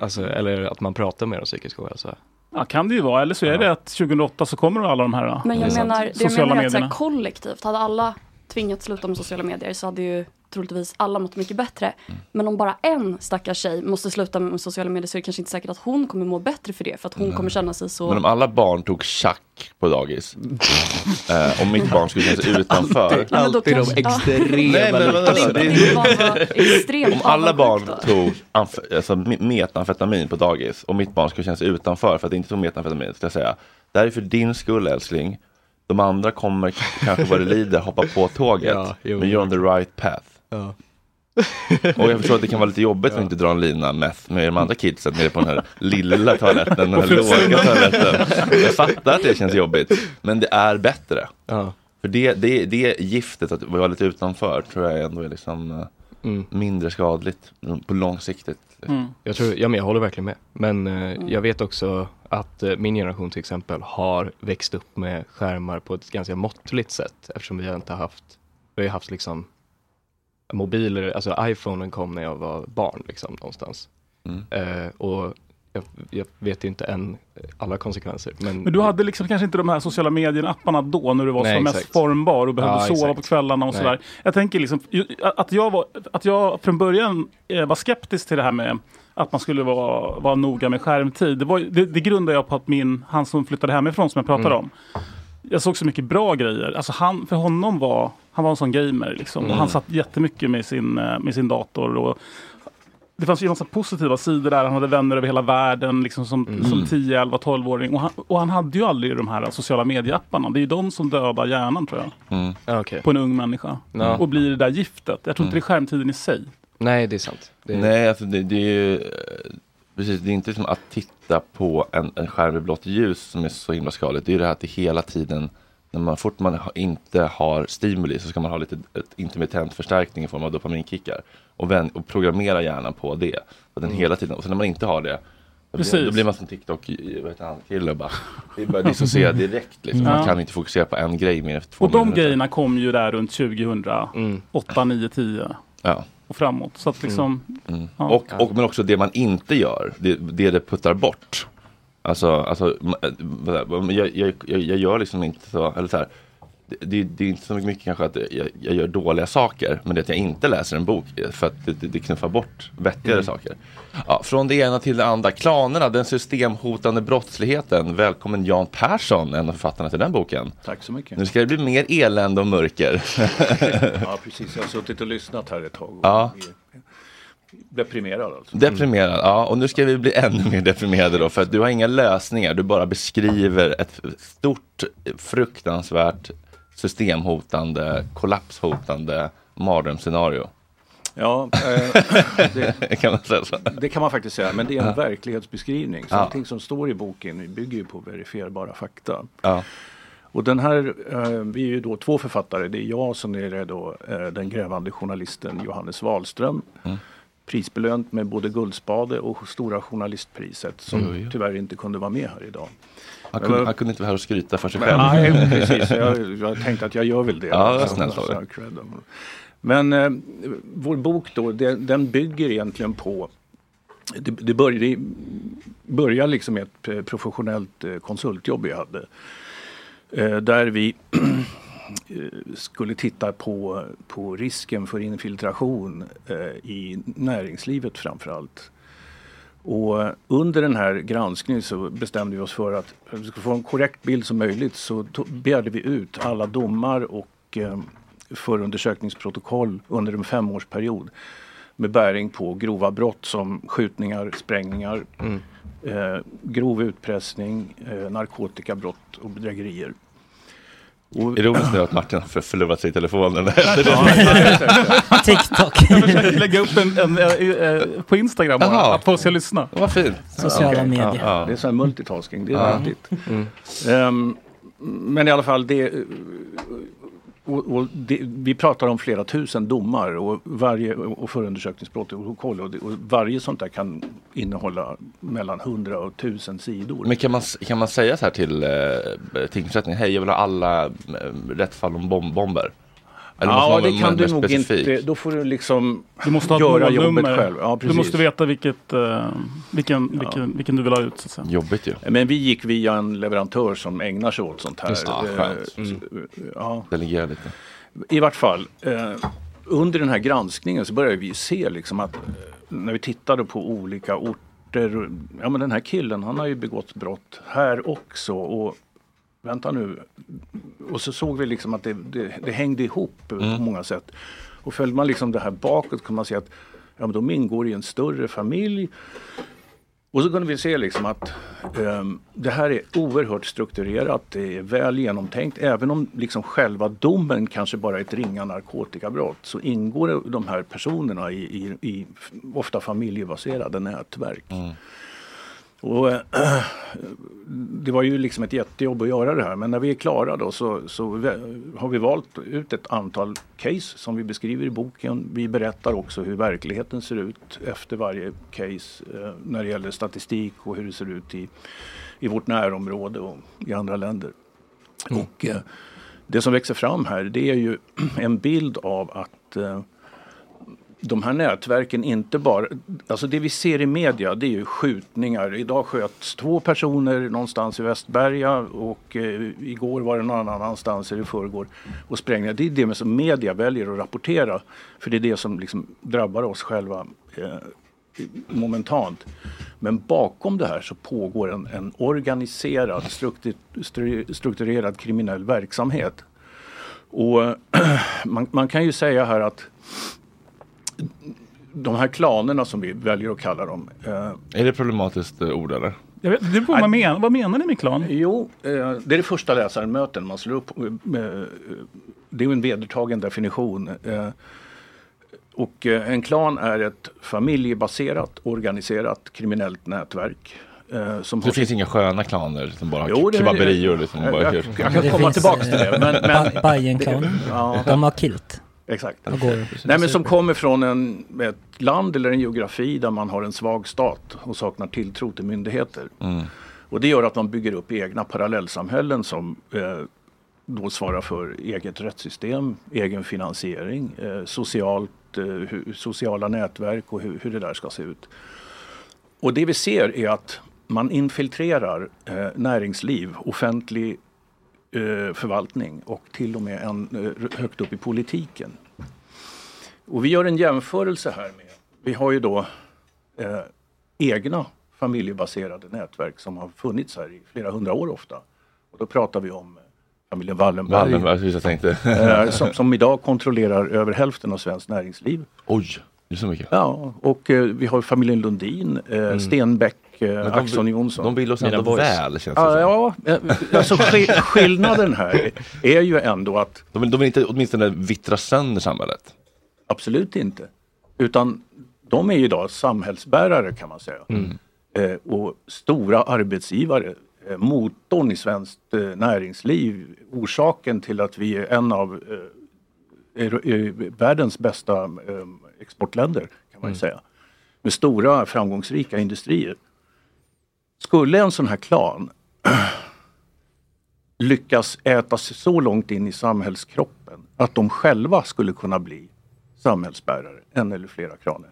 alltså, eller att man pratar mer om psykisk ohälsa?
ja kan det ju vara, eller så är det att 2008 så kommer alla de här
Men jag
Det är sant.
menar, det jag
sociala
menar är att så här,
medierna.
kollektivt, hade alla tvingats sluta med sociala medier så hade ju troligtvis alla mått mycket bättre.
Mm.
Men om bara en stackars tjej måste sluta med sociala medier så är det kanske inte säkert att hon kommer må bättre för det. För att hon kommer känna sig så...
Men om alla barn tog schack på dagis eh, och mitt barn skulle känna sig utanför.
Alltid de
kanske-
extrema
Nej, men?
Alltså,
Det Om alla barn tog alltså, me- metamfetamin på dagis och mitt barn skulle känna sig utanför för att det inte tog metamfetamin, ska jag säga. Det här är för din skull älskling. De andra kommer kanske vad det lider hoppa på tåget.
Ja,
men you're on the right path.
Ja.
Och jag förstår att det kan vara lite jobbigt att inte dra en lina meth med de andra kidsen nere på den här lilla toaletten, den här låga toaletten. Jag fattar att det känns jobbigt, men det är bättre.
Ja.
För det, det, det giftet att vara lite utanför tror jag ändå är liksom eh,
Mm.
mindre skadligt mm, på långsiktigt.
Mm.
Jag, tror, ja, men jag håller verkligen med. Men eh, jag vet också att eh, min generation till exempel har växt upp med skärmar på ett ganska måttligt sätt eftersom vi har inte haft, vi har haft liksom mobiler, alltså iPhonen kom när jag var barn liksom någonstans.
Mm.
Eh, och jag, jag vet ju inte än alla konsekvenser. Men,
Men du hade liksom kanske inte de här sociala medierna-apparna då när du var
Nej,
som mest formbar och behövde
Ja,
sova
exakt.
på kvällarna och
Nej.
sådär. Jag tänker liksom att jag, var, att jag från början eh, var skeptisk till det här med att man skulle vara, vara noga med skärmtid. Det, var, det, det grundade jag på att min, han som flyttade hemifrån som jag pratade
Mm.
om. Jag såg så mycket bra grejer. Alltså han, för honom var, han var en sån gamer liksom.
Mm.
Och han satt jättemycket med sin, eh, med sin dator. Och, det fanns ju en massa positiva sidor där. Han hade vänner över hela världen liksom som,
Mm.
som 10, 11, 12-åring. Och han, och han hade ju aldrig de här sociala medieapparna. Det är ju de som dödar hjärnan tror jag.
Mm.
Ja, okej.
På en ung människa.
Ja.
Och blir det där giftet. Jag tror inte det är skärmtiden i sig.
Nej, det är sant. Det är,
Nej, alltså det, det är ju eh, precis, det är inte som att titta på en, en skärm i blått ljus som är så himla skadligt. Det är ju det här att det hela tiden, när man fort man inte har stimuli så ska man ha lite ett intermittent förstärkning i form av dopaminkickar. Och, vän, och programmera hjärnan på det. Och den hela tiden, och så när man inte har det då blir, då blir man som TikTok, vad heter han, kille och bara, det bara dissociera direkt liksom.
Ja.
Man kan inte fokusera på en grej mer efter två
Och de
minuter.
grejerna kom ju där runt 2008,
Mm.
9, 10
Ja.
och framåt. Så att liksom,
Mm.
Ja.
Och, och, men också det man inte gör, det det, det puttar bort. Alltså, alltså äh, jag, jag, jag, gör liksom inte så, eller så här, det, det, är inte så mycket kanske att jag, jag gör dåliga saker, men det är att jag inte läser en bok för att det, det, det knuffar bort vettigare
Mm.
saker. Ja, från det ena till det andra. Klanerna, den systemhotande brottsligheten. Välkommen Jan Persson, en av författarna till den boken.
Tack så mycket.
Nu ska det bli mer elände och mörker.
Ja, precis. Jag har suttit och lyssnat här ett tag. Och
Ja.
Deprimerad alltså.
Deprimerad, ja. Och nu ska vi bli ännu mer deprimerade då. För att du har inga lösningar. Du bara beskriver ett stort, fruktansvärt, systemhotande, kollapshotande mardrömsscenario.
Ja, eh, det,
kan man säga så?
det kan man faktiskt säga. Men det är en
Ja.
verklighetsbeskrivning. Så
Ja.
allting som står i boken bygger ju på verifierbara fakta.
Ja.
Och den här, eh, vi är ju då två författare. Det är jag som är då, eh, den grävande journalisten Johannes Wahlström.
Mm.
Prisbelönt med både Guldspade och Stora Journalistpriset som
Mm.
tyvärr inte kunde vara med här idag.
Han kunde, han kunde inte vara här och skryta för sig själv.
Nej, precis. Jag, jag tänkte att jag gör väl det.
Ja, det snällt av.
Men eh, vår bok då, den, den bygger egentligen på det, det började, det började liksom ett eh, professionellt eh, konsultjobb vi hade. Eh, där vi skulle titta på, på risken för infiltration eh, i näringslivet framförallt. Och eh, under den här granskningen så bestämde vi oss för att för att få en korrekt bild som möjligt så begärde vi ut alla domar och eh, förundersökningsprotokoll under en femårsperiod med bäring på grova brott som skjutningar, sprängningar, eh, grov utpressning, eh, narkotikabrott och bedrägerier. Och,
Ironiskt nu att Martin har för- förlorat sig i telefonen.
TikTok.
Jag försöker lägga upp en, en, eh, eh, på Instagram bara,
Jaha.
att folk ska lyssna.
Vad fint.
Sociala
Okej.
medier.
Ja.
Det är sån här multitasking, det är
Ja. Mm.
Ehm, men i alla fall, det, och, och det, vi pratar om flera tusen domar och, varje, och förundersökningsbrott och, det- och varje sånt där kan innehålla mellan 100 och 1000 sidor.
Men kan man, kan man säga så här till eh, tingsrätten, hej jag vill ha alla eh, rättsfall om bomb bomber? Eller
ja, det kan du nog
specifik?
inte. Då får du liksom
Du måste ha
göra jobbet själv. Ja,
du måste veta vilket, eh, vilken, vilken, vilken du vill ha ut. Så att säga.
Jobbigt ju.
Men vi gick via en leverantör som ägnar sig åt sånt här.
Just det. Ja,
Eh,
skönt.
så-
Mm.
ja.
Delegera lite.
I vart fall, eh, under den här granskningen så började vi se liksom att eh, när vi tittade på olika orter, ja men den här killen han har ju begått brott här också och vänta nu. Och så såg vi liksom att det, det, det hängde ihop på många sätt. Och följde man liksom det här bakåt kan man se att ja, men de ingår i en större familj. Och så kunde vi se liksom att ehm, det här är oerhört strukturerat, det är väl genomtänkt. Även om liksom själva domen kanske bara är ett ringa narkotikabrott så ingår de här personerna i, i, i ofta familjebaserade nätverk. Och, eh, det var ju liksom ett jättejobb att göra det här men när vi är klara då så, så vä- har vi valt ut ett antal case som vi beskriver i boken. Vi berättar också hur verkligheten ser ut efter varje case eh, när det gäller statistik och hur det ser ut i, i vårt närområde och i andra länder. Och eh, det som växer fram här det är ju en bild av att de här nätverken inte bara, alltså det vi ser i media det är ju skjutningar. Idag sköts två personer någonstans i Västberga och eh, igår var det någon annanstans i förrgår och sprängningar. Det är det som media väljer att rapportera för det är det som liksom drabbar oss själva eh, momentant. Men bakom det här så pågår en, en organiserad, strukturerad kriminell verksamhet. Och man, man kan ju säga här att de här klanerna som vi väljer att kalla dem. Eh,
Är det problematiskt eh, ord eller?
Jag vet, det vad, man menar, vad menar ni med klan?
Jo, eh, det är det första läsarmöten man slår upp. eh, Det är ju en vedertagen definition. eh, Och eh, en klan är ett familjebaserat, organiserat kriminellt nätverk. eh, Som
det finns inga sköna klaner som bara har
Jo, det-
kebaberior liksom?
jag-
Bara,
jag-
kör.
jag kan komma tillbaks till det. Men, men,
Ba- Bajenklanen.
Ja.
De har kilt.
Exakt.
Och går.
Nej men som kommer från en, ett land eller en geografi där man har en svag stat och saknar tilltro till myndigheter.
Mm.
Och det gör att man bygger upp egna parallellsamhällen som eh, då svarar för eget rättssystem, egen finansiering, eh, socialt, eh, hu- sociala nätverk och hur, hur det där ska se ut. Och det vi ser är att man infiltrerar eh, näringsliv, offentlig förvaltning och till och med en, eh, högt upp i politiken. Och vi gör en jämförelse här med, vi har ju då eh, egna familjebaserade nätverk som har funnits här i flera hundra år ofta. Och då pratar vi om eh, familjen Wallenberg.
Wallenberg, jag tänkte.
eh, som, som idag kontrollerar över hälften av svenskt näringsliv.
Oj, det är så mycket.
Ja, och eh, vi har familjen Lundin, eh, Stenbeck, eh,
Mm. de-
Axon Jonsson.
de vill oss ändå
Mina
väl, känns det
ja, ja, eh, alltså skill- skillnaden här är ju ändå att
De vill, de vill inte åtminstone vittra sönder samhället.
Absolut inte. Utan de är ju idag samhällsbärare kan man säga.
Mm.
Eh, och stora arbetsgivare. Eh, motorn i svenskt eh, näringsliv. Orsaken till att vi är en av eh, är världens bästa eh, exportländer kan man ju
Mm.
säga. Med stora framgångsrika industrier. Skulle en sån här klan lyckas äta sig så långt in i samhällskroppen att de själva skulle kunna bli samhällsbärare, en eller flera kraner.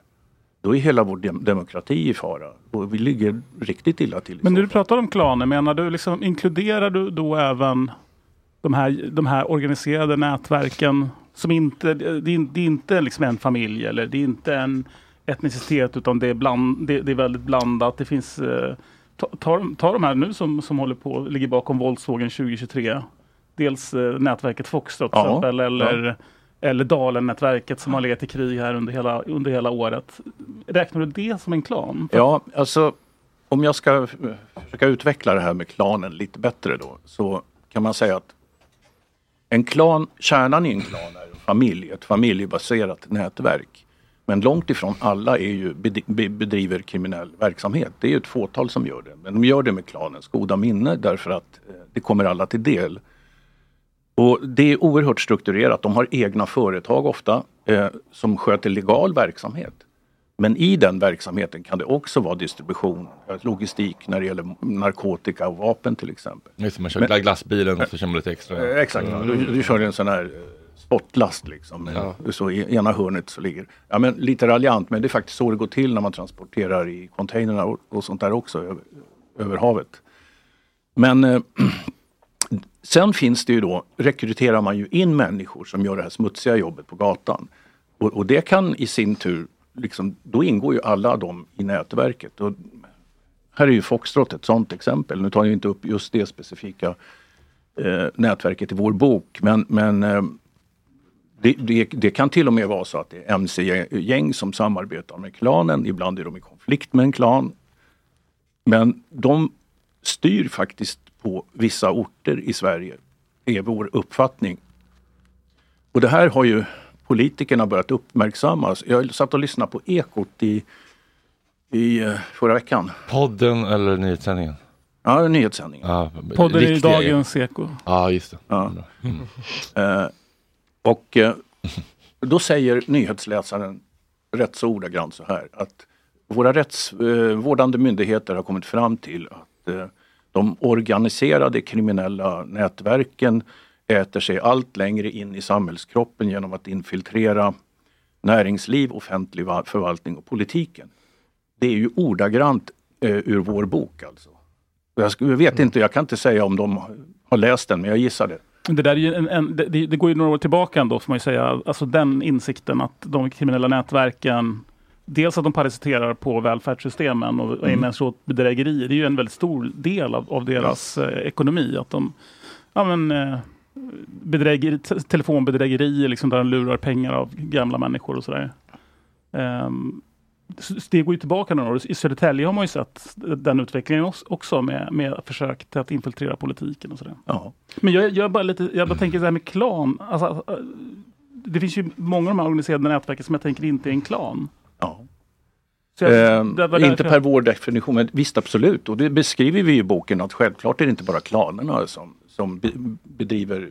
Då är hela vår dem- demokrati i fara och vi ligger riktigt illa till.
Men när du pratar om klaner, menar du liksom, inkluderar du då även de här, de här organiserade nätverken som inte, det är, det är inte liksom en familj eller det är inte en, etnicitet utan det är, bland, det, det är väldigt blandat. Det finns eh, ta, ta, ta de här nu som, som håller på, ligger bakom våldsvågen 2023. Dels eh, nätverket Foxtrot till
Ja,
exempel eller,
ja.
eller Dalen-nätverket som har legat i krig här under hela, under hela året. Räknar du det som en klan?
Ja, alltså om jag ska f- försöka utveckla det här med klanen lite bättre då så kan man säga att en klan, kärnan i en klan är en familj, ett familjebaserat nätverk. Men långt ifrån alla är ju, bed- be- bedriver kriminell verksamhet. Det är ju ett fåtal som gör det. Men de gör det med klanens goda minne därför att eh, det kommer alla till del. Och Det är oerhört strukturerat. De har egna företag ofta eh, som sköter legal verksamhet. Men i den verksamheten kan det också vara distribution, eh, logistik när det gäller narkotika och vapen till exempel.
Just det, man kör
Men-
glassbilen och så kör man lite extra.
Eh, Exakt,
Mm.
du, du kör en sån här spotlast liksom. Så i ena hörnet så ligger, ja men lite raljant men det är faktiskt så det går till när man transporterar i containrarna och, och sånt där också över, över havet. Men eh, sen finns det ju då, rekryterar man ju in människor som gör det här smutsiga jobbet på gatan. Och, och det kan i sin tur, liksom, då ingår ju alla de i nätverket. Och här är ju Foxtrot ett sånt exempel. Nu tar jag inte upp just det specifika eh, nätverket i vår bok. Men, men eh, det, det, det kan till och med vara så att det är mc-gäng som samarbetar med klanen. Ibland är de i konflikt med en klan. Men de styr faktiskt på vissa orter i Sverige. Det är vår uppfattning. Och det här har ju politikerna börjat uppmärksamma. Jag satt och lyssnade på Ekot i, i eh, förra veckan.
Podden eller nyhetssändningen?
Ja, nyhetssändningen.
Ja,
Podden är dagens eko.
Ja, just det.
Ja. Eh, och eh, då säger nyhetsläsaren rätt så ordagrant så här att våra rättsvårdande myndigheter har kommit fram till att eh, de organiserade kriminella nätverken äter sig allt längre in i samhällskroppen genom att infiltrera näringsliv, offentlig va- förvaltning och politiken. Det är ju ordagrant eh, ur vår bok alltså. Jag, vet inte, jag kan inte säga om de har läst den, men jag gissar det.
Det, där är ju en, en, det, det går ju några år tillbaka ändå får man ju säga. Alltså den insikten att de kriminella nätverken Dels att de parasiterar på välfärdssystemen och
Mm.
ägnar sig åt bedrägerier. Det är ju en väldigt stor del av, av deras eh, ekonomi. Att de ja, men, eh, bedrägeri, te- telefonbedrägerier liksom, där de lurar pengar av gamla människor och sådär. Um, det går ju tillbaka några år. I Södertälje har man ju sett den utvecklingen också- också med, med försök till att infiltrera politiken och sådär.
Ja.
Men jag, jag, bara lite, jag bara tänker det här med klan. Alltså, äh, det finns ju många av de här organiserade nätverken som jag tänker inte är en klan.
Ja.
Så jag-
Eh,
det var
inte per vår definition, men visst absolut. Och det beskriver vi i boken att självklart är det inte bara klanerna som, som be, bedriver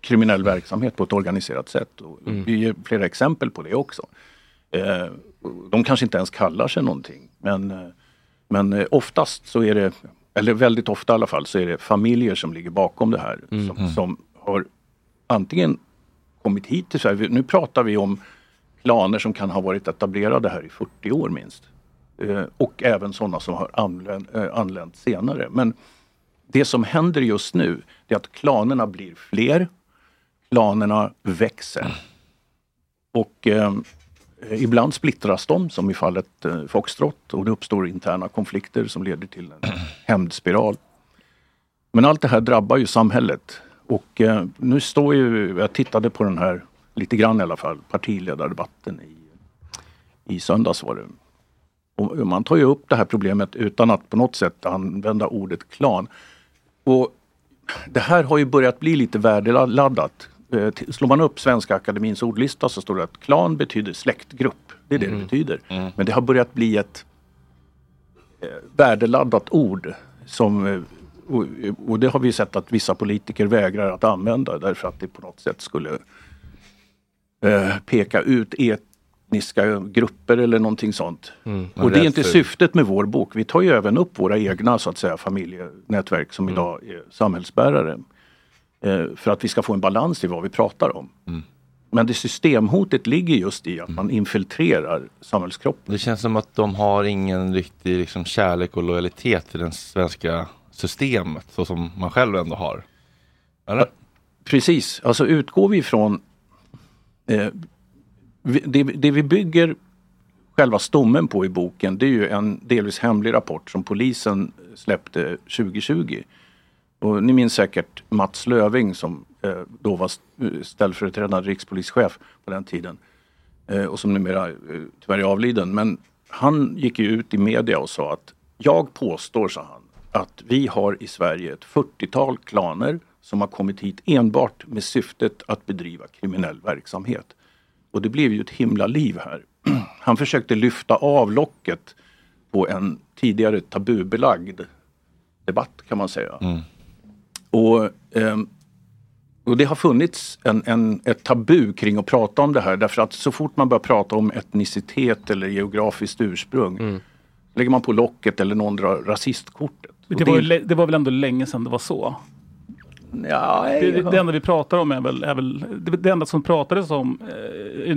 kriminell verksamhet på ett organiserat sätt. Och
Mm.
Vi ger flera exempel på det också. Eh, de kanske inte ens kallar sig någonting. Men, men eh, oftast så är det, eller väldigt ofta i alla fall, så är det familjer som ligger bakom det här. Som,
Mhm.
som har antingen kommit hit till Sverige. Nu pratar vi om klaner som kan ha varit etablerade här i 40 år minst. Eh, och även sådana som har anlänt, eh, anlänt senare. Men det som händer just nu är att klanerna blir fler. Klanerna växer. Och eh, Eh, ibland splittras de som i fallet eh, Foxtrot och det uppstår interna konflikter som leder till en hämndspiral. Men allt det här drabbar ju samhället. Och eh, nu står ju, jag tittade på den här lite grann i alla fall, partiledardebatten i, i söndags var det. Och man tar ju upp det här problemet utan att på något sätt använda ordet klan. Och det här har ju börjat bli lite värdeladdat. Eh, Slår man upp Svenska Akademins ordlista så står det att klan betyder släktgrupp. Det är det det betyder. Men det har börjat bli ett eh, värdeladdat ord som eh, och, det har vi sett att vissa politiker vägrar att använda därför att det på något sätt skulle peka ut etniska grupper eller någonting sånt.
Man
Och det
är
inte syftet med vår bok. Vi tar ju även upp våra egna så att säga familjenätverk som idag är samhällsbärare. Eh, för att vi ska få en balans i vad vi pratar om. Men det systemhotet ligger just i att man infiltrerar samhällskroppen.
Det känns som att de har ingen riktig liksom, kärlek och lojalitet till det svenska systemet så som man själv ändå har. Eller?
Precis, alltså utgår vi ifrån eh, det, det vi bygger själva stommen på i boken det är ju en delvis hemlig rapport som polisen släppte 2020. Och ni minns säkert Mats Löving som eh, då var eh, ställföreträdande rikspolischef på den tiden. Eh, och som numera eh, tyvärr är avliden. Men han gick ju ut i media och sa att jag påstår, sa han, att vi har i Sverige ett 40-tal klaner som har kommit hit enbart med syftet att bedriva kriminell verksamhet. Och det blev ju ett himla liv här. Han försökte lyfta av locket på en tidigare tabubelagd debatt kan man säga. Mm. Och, ehm, och det har funnits en, en, ett tabu kring att prata om det här därför att så fort man börjar prata om etnicitet eller geografiskt ursprung lägger man på locket eller någon drar rasistkortet.
Det var, lä- det var väl ändå länge sedan det var så?
Ja,
det, det, det enda vi pratar om är väl, är väl det, det enda som pratades om eh, i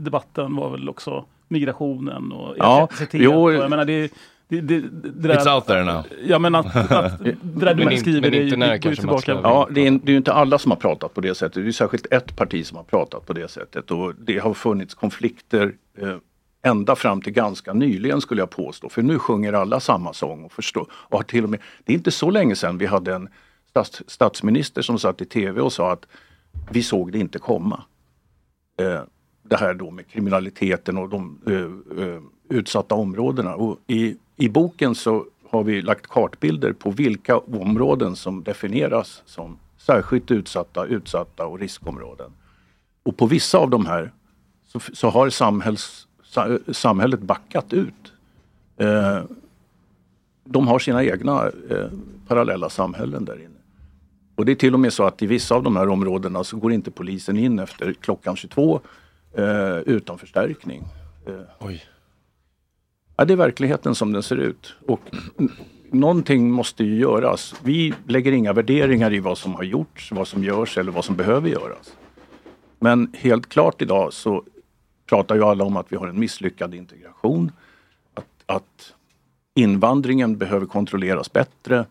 debatten var väl också migrationen och
Ja,
etnicitet.
jo.
och jag menar, det, det, det, det där,
It's out there now.
Ja men att, att det där du
Men
beskriver det,
inte när
det går ju
kanske
tillbaka.
Ja, det är, det är ju inte alla som har pratat på det sättet. Det är särskilt ett parti som har pratat på det sättet och det har funnits konflikter eh, ända fram till ganska nyligen skulle jag påstå. För nu sjunger alla samma sång och förstår. Och har till och med, det är inte så länge sedan vi hade en stats, statsminister som satt i tv och sa att vi såg det inte komma. Eh, det här då med kriminaliteten och de eh, eh, utsatta områdena. Och i, i boken så har vi lagt kartbilder på vilka områden som definieras som särskilt utsatta, utsatta och riskområden. Och på vissa av de här så, så har samhälls, sa, samhället backat ut. Eh, de har sina egna eh, parallella samhällen där inne. Och det är till och med så att i vissa av de här områdena så går inte polisen in efter klockan 22 eh, utan förstärkning. Eh,
Oj.
Ja, det är verkligheten som den ser ut. Och någonting måste ju göras. Vi lägger inga värderingar i vad som har gjorts, vad som görs eller vad som behöver göras. Men helt klart idag så pratar ju alla om att vi har en misslyckad integration. Att, att invandringen behöver kontrolleras bättre.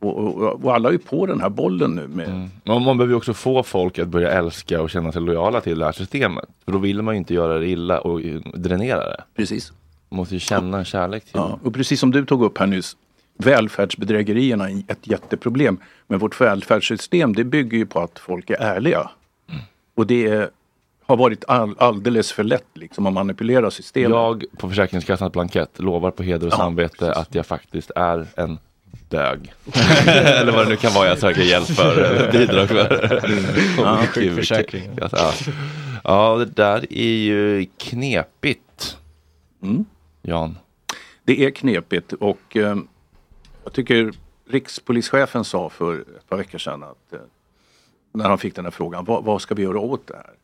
Och, och, och alla är ju på den här bollen nu med
Men man behöver ju också få folk att börja älska och känna sig lojala till det här systemet. För då vill man ju inte göra det illa och eh, dränera det.
Precis.
Man måste ju känna en kärlek till
Ja, och precis som du tog upp här nyss, välfärdsbedrägerierna är ett jätteproblem. Men vårt välfärdssystem det bygger ju på att folk är ärliga. Och det är, har varit all, alldeles för lätt liksom, att manipulera systemet.
Jag på Försäkringskassans blankett lovar på heder och samvete att jag faktiskt är en dög. Eller vad det nu kan vara jag söker hjälp för, bidrag för.
Ja, sjukförsäkring.
Ja, ja, det där är ju knepigt. Jan.
Det är knepigt och eh, jag tycker rikspolischefen sa för ett par veckor sedan att eh, när han fick den här frågan, vad, vad ska vi göra åt det här?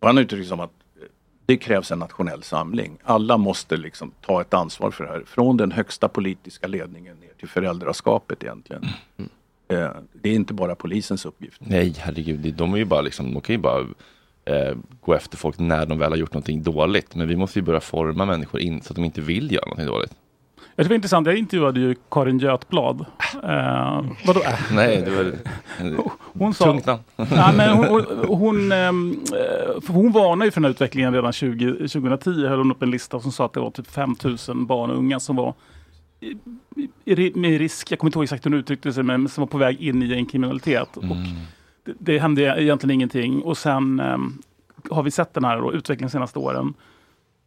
Och han uttryckte som att eh, det krävs en nationell samling. Alla måste liksom ta ett ansvar för det här. Från den högsta politiska ledningen ner till föräldraskapet egentligen. Eh, det är inte bara polisens uppgift.
Nej, herregud, de är ju bara liksom, de kan ju bara eh, gå efter folk när de väl har gjort någonting dåligt. Men vi måste ju börja forma människor in så att de inte vill göra någonting dåligt.
Jag tycker det var intressant, jag intervjuade ju Karin Götblad. Eh, vadå?
Nej, det var
Hon sa,
tungt namn.
ja, men hon, hon, ehm, eh, hon varnade ju för den här utvecklingen redan 20, 2010. Höll hon upp en lista som sa att det var typ 5000 barn och unga som var i, i, i, med risk, jag kommer inte ihåg exakt hur hon uttryckte sig, men som var på väg in i en kriminalitet. Och det, det hände egentligen ingenting. Och sen ehm, har vi sett den här då, utvecklingen de senaste åren.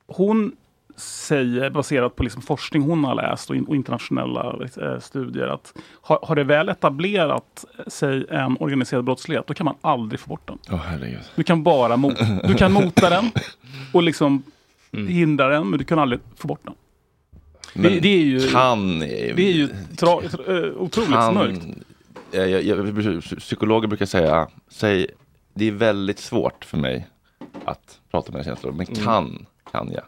Hon säger, baserat på liksom forskning hon har läst och, in, och internationella eh, studier, att har, har det väl etablerat sig en organiserad brottslighet, då kan man aldrig få bort den.
Herregud.
Du kan bara mot, du kan mota den och liksom
Mm.
hindra den, men du kan aldrig få bort den. Det, det är ju,
kan...
det är ju tra, tra, eh, otroligt
kan,
mörkt.
Eh, jag, jag, psykologer brukar säga, säg, det är väldigt svårt för mig att prata med känslor, men
Mm.
kan, kan jag.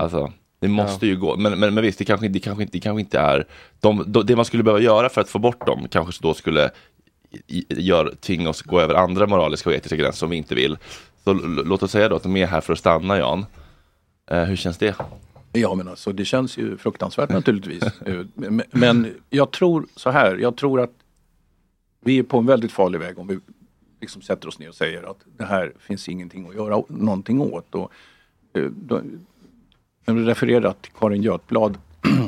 Alltså, det måste ju gå. Men, men, men visst, det kanske, det kanske, inte, det kanske inte är, de, de, det man skulle behöva göra för att få bort dem kanske då skulle gör, tvinga oss gå över andra moraliska och etiska gränser som vi inte vill. Så låt oss säga då att de är här för att stanna Jan. Eh, hur känns det?
Ja men alltså det känns ju fruktansvärt naturligtvis. Eh, men- Men jag tror så här, jag tror att vi är på en väldigt farlig väg om vi liksom sätter oss ner och säger att det här finns ingenting att göra någonting åt. Och, eh, då, jag refererat till Karin Götblad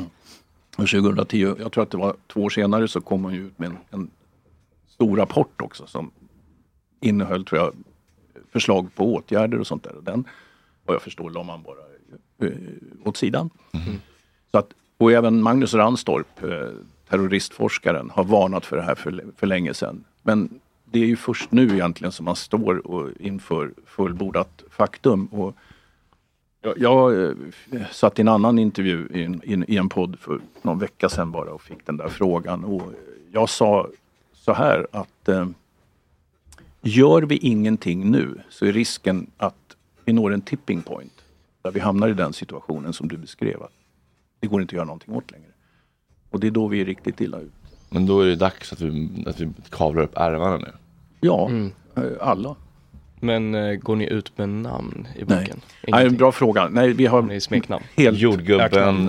2010. Jag tror att det var två år senare så kom hon ut med en, en stor rapport också som innehöll tror jag förslag på åtgärder och sånt där. Och den vad jag förstår la man bara eh, åt sidan. Så att, och även Magnus Ranstorp, eh, terroristforskaren, har varnat för det här för, för länge sedan. Men det är ju först nu egentligen som man står och inför fullbordat faktum. Och jag, jag eh, satt i en annan intervju i en, i en- i en podd för någon vecka sedan bara och fick den där frågan. Och jag sa så här att eh, gör vi ingenting nu så är risken att vi når en tipping point. Där vi hamnar i den situationen som du beskrev. Att det går inte att göra någonting åt längre. Och det är då vi är riktigt illa ute.
Men då är det dags att vi, att vi kavlar upp ärmarna nu.
Ja, eh, alla.
Men eh, går ni ut med namn i
Nej.
boken?
Nej, bra fråga. Nej, vi har
Ni smeknamn?
helt
Jordgubben,
Öknamn.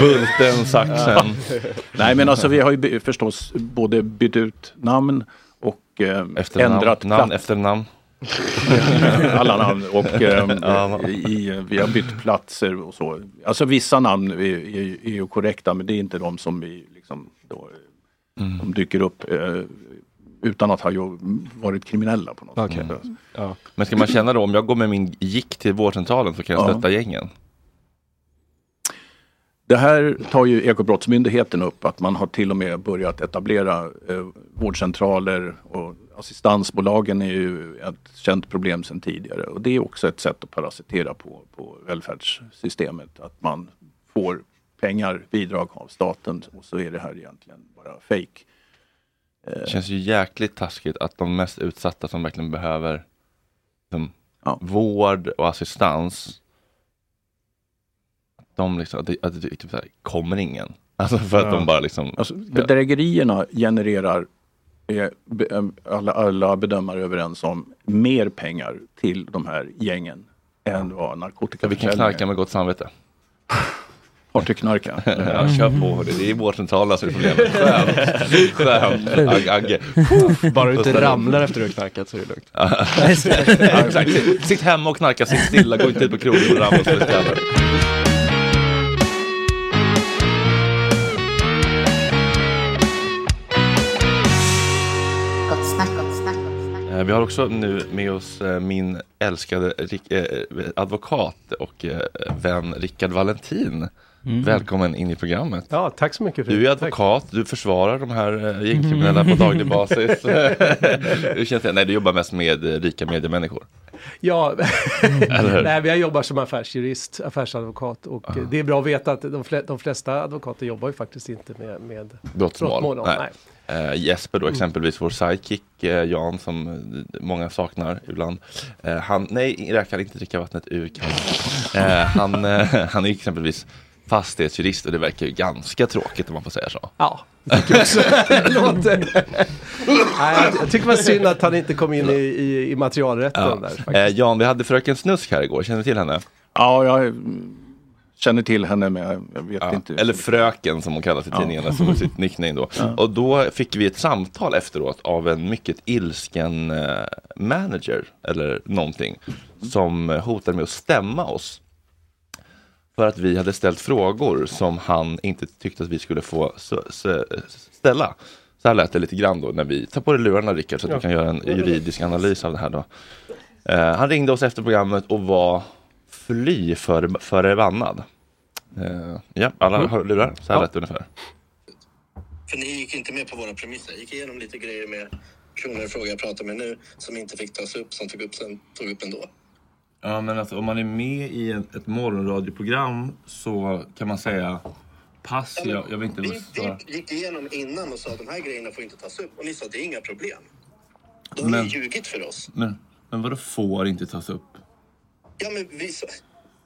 Bulten, Saxen.
Nej men alltså vi har ju förstås både bytt ut namn och eh,
Efternamn,
ändrat
namn
plats.
efter namn.
Alla namn och eh,
Ja.
i, vi har bytt platser och så. Alltså vissa namn är, är, är ju korrekta men det är inte de som vi liksom då,
Mm.
som dyker upp eh, utan att ha varit kriminella på något
Okej.
sätt.
Ja.
Men ska man känna då, om jag går med min gick till vårdcentralen så kan jag
Ja.
stötta gängen?
Det här tar ju Ekobrottsmyndigheten upp att man har till och med börjat etablera eh, vårdcentraler och assistansbolagen är ju ett känt problem sedan tidigare och det är också ett sätt att parasitera på, på välfärdssystemet. Att man får pengar, bidrag av staten och så är det här egentligen bara fake.
Det känns ju jäkligt taskigt att de mest utsatta som verkligen behöver liksom, vård och assistans att de liksom, att det, att det typ så här, kommer ingen. Alltså för att
Ja.
de bara liksom
Alltså, bedrägerierna genererar, är alla, alla bedömare överens om, mer pengar till de här gängen än vad
Så vi kan knarka med gott samvete.
Partyknarka.
ja, kör på. Det är vårdcentralen som är problemet. Skönt. Skönt. Ag- Agge.
Bara du inte ramlar efter du har knarkat så är det lugnt.
Ja, exakt. Sitt- Sitt hemma och knarka, sitt stilla, gå inte ut på krogen och ramla som ett Vi har också nu med oss eh, min älskade eh, advokat och eh, vän Rickard Valentin.
Mm.
Välkommen in i programmet.
Ja, tack så mycket. för
Du är advokat, du försvarar de här eh, gängkriminella på daglig basis. Hur känns det? Nej, du jobbar mest med eh, rika mediemänniskor.
Ja? Nej, jag jobbar som affärsjurist, affärsadvokat och eh, det är bra att veta att de, fle- de flesta advokater jobbar ju faktiskt inte med, med
Brottmål.
Nej.
Nej. Eh, Jesper då
Mm.
exempelvis, vår sidekick eh, Jan som eh, många saknar ibland. Eh, han, nej, jag kan inte dricka vattnet ur kannan. Eh, han, eh, han är exempelvis fastighetsjurist och det verkar ju ganska tråkigt om man får säga så.
Ja, det tycker också. Låter... Nej, jag, tycker det var synd att han inte kom in i, i, i materialrätten
Ja.
där. faktiskt.
Eh, Jan, vi hade fröken Snusk här igår, känner du till henne?
Ja, jag känner till henne men jag vet
Ja,
inte.
Eller Fröken som hon kallas i
Ja.
tidningarna som är sitt nickname då.
Ja.
Och då fick vi ett samtal efteråt av en mycket ilsken eh, manager eller någonting som hotade med att stämma oss. För att vi hade ställt frågor som han inte tyckte att vi skulle få ställa. Så här lät det lite grann då när vi, ta på dig lurarna Rickard så att
Ja.
du kan göra en juridisk analys av det här då. Eh, han ringde oss efter programmet och var fly för, förbannad. Eh, ja, alla
Mm.
har lurar. Så här
Ja.
lät det ungefär.
För ni gick inte med på våra premisser. gick igenom lite grejer med personer i fråga jag pratar med nu som inte fick tas upp, som tog upp, sen, tog upp ändå.
Ja, men alltså om man är med i ett, ett morgonradioprogram så kan man säga pass, jag, jag vill inte
Vi,
svara.
vi gick igenom innan och sa att de här grejerna får inte tas upp och ni sa att det är inga problem. Då har
Men-
ni ljugit för oss.
Men, men vadå får inte tas upp?
Ja, men vi sa,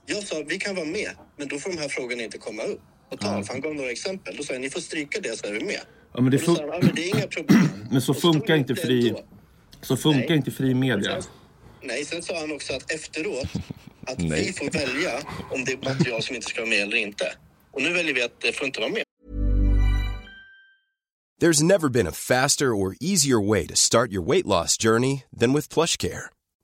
jag sa vi kan vara med, men då får de här frågorna inte komma upp på tal. För han gav några exempel. Då sa jag ni får stryka det så är vi med.
Ja, men det, fun-
han, ja, men det är inga problem.
men så funkar inte fri, så funkar
Nej.
inte fri media.
Nej, sen sa han också att efteråt att
Nej.
vi får välja om det är material som inte ska vara med eller inte. Och nu väljer vi att det får inte vara med.
There's never been a faster or easier way to start your weight loss journey than with PlushCare.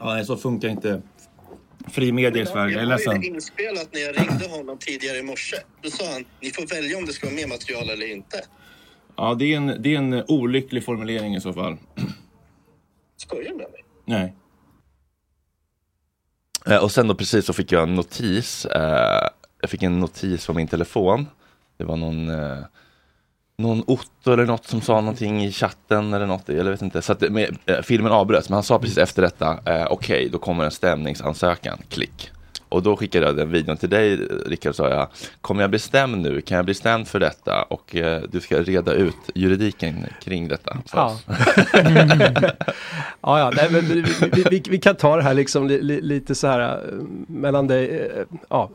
Ja, så funkar inte fri media i Sverige. Jag är ledsen.
Jag har ju inspelat när jag ringde honom tidigare i morse. Då sa han, ni får välja om det ska vara mer material eller inte.
Ja, det är, en, det är en olycklig formulering i så fall.
Skojar du med mig?
Nej. Eh, och sen då precis så fick jag en notis. Eh, jag fick en notis på min telefon. Det var någon, eh, någon Otto eller något som sa någonting i chatten eller något. Jag vet inte. Så att, med, eh, filmen avbröts, men han sa precis efter detta, eh, okej, då kommer en stämningsansökan, klick. Och då skickade jag den videon till dig, Rickard, sa jag, kommer jag bli stämd nu? Kan jag bli stämd för detta? Och eh, du ska reda ut juridiken kring detta.
Ja. ja, ja nej, men vi, vi, vi, vi kan ta det här liksom li, li, lite så här eh, mellan dig, eh, ja.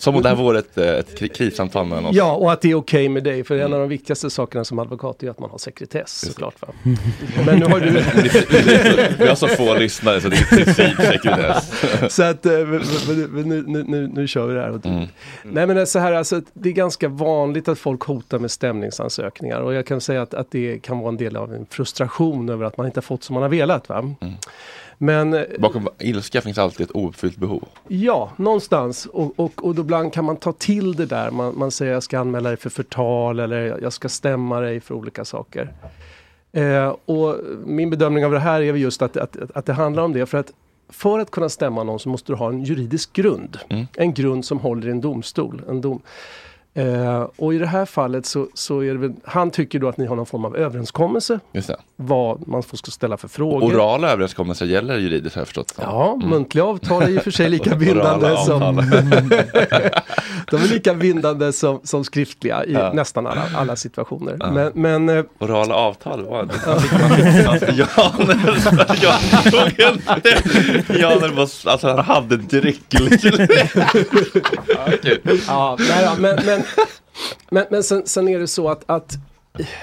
Som om det här vore ett, eh, ett kri- krissamtal mellan oss.
Ja, och att det är okej med dig. För en av de viktigaste sakerna som advokat är att man har sekretess såklart. Va? Men nu har du...
Vi har så få lyssnare så det är i princip sekretess.
så att eh, nu, nu, nu, nu kör vi det här.
Mm.
Nej men så här, alltså, det är ganska vanligt att folk hotar med stämningsansökningar. Och jag kan säga att, att det kan vara en del av en frustration över att man inte har fått som man har velat. Va? Men eh,
Bakom ilska finns alltid ett ouppfyllt behov.
Ja, någonstans. Och, och, och då ibland kan man ta till det där. Man, man säger jag ska anmäla dig för förtal eller jag ska stämma dig för olika saker. Eh, och min bedömning av det här är just att, att, att det handlar om det. För att för att kunna stämma någon så måste du ha en juridisk grund. En grund som håller i en domstol. En dom. Eh, och i det här fallet så, så är det väl, han tycker då att ni har någon form av överenskommelse.
Just det.
Vad man får- ska ställa för frågor.
Orala överenskommelser gäller juridiskt har jag förstått.
Ja, muntliga avtal är i och för sig lika bindande som... De är lika bindande som, som skriftliga i
Ja.
nästan alla, alla situationer.
Ja.
Men, men eh,
Orala avtal, vad? Jan, jag tog en... Jan höll på att- alltså han hade dryck. Ja, kul.
Ja, ja, men, men, men, men sen, sen är det så att, att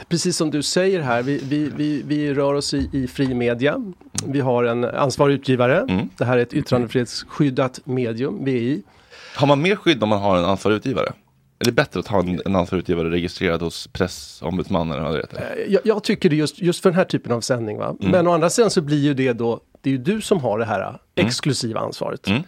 precis som du säger här, vi, vi, vi, vi rör oss i, i fri media. Vi har en ansvarig utgivare. Det här är ett yttrandefrihetsskyddat medium, VI.
Har man mer skydd om man har en ansvarig utgivare? Är det bättre att ha en, en ansvarig utgivare registrerad hos pressombudsmannen eller vad det heter?
Jag, jag tycker det just, just för den här typen av sändning. Va?
Mm.
Men å andra sidan så blir ju det då, det är ju du som har det här exklusiva ansvaret.
Mm.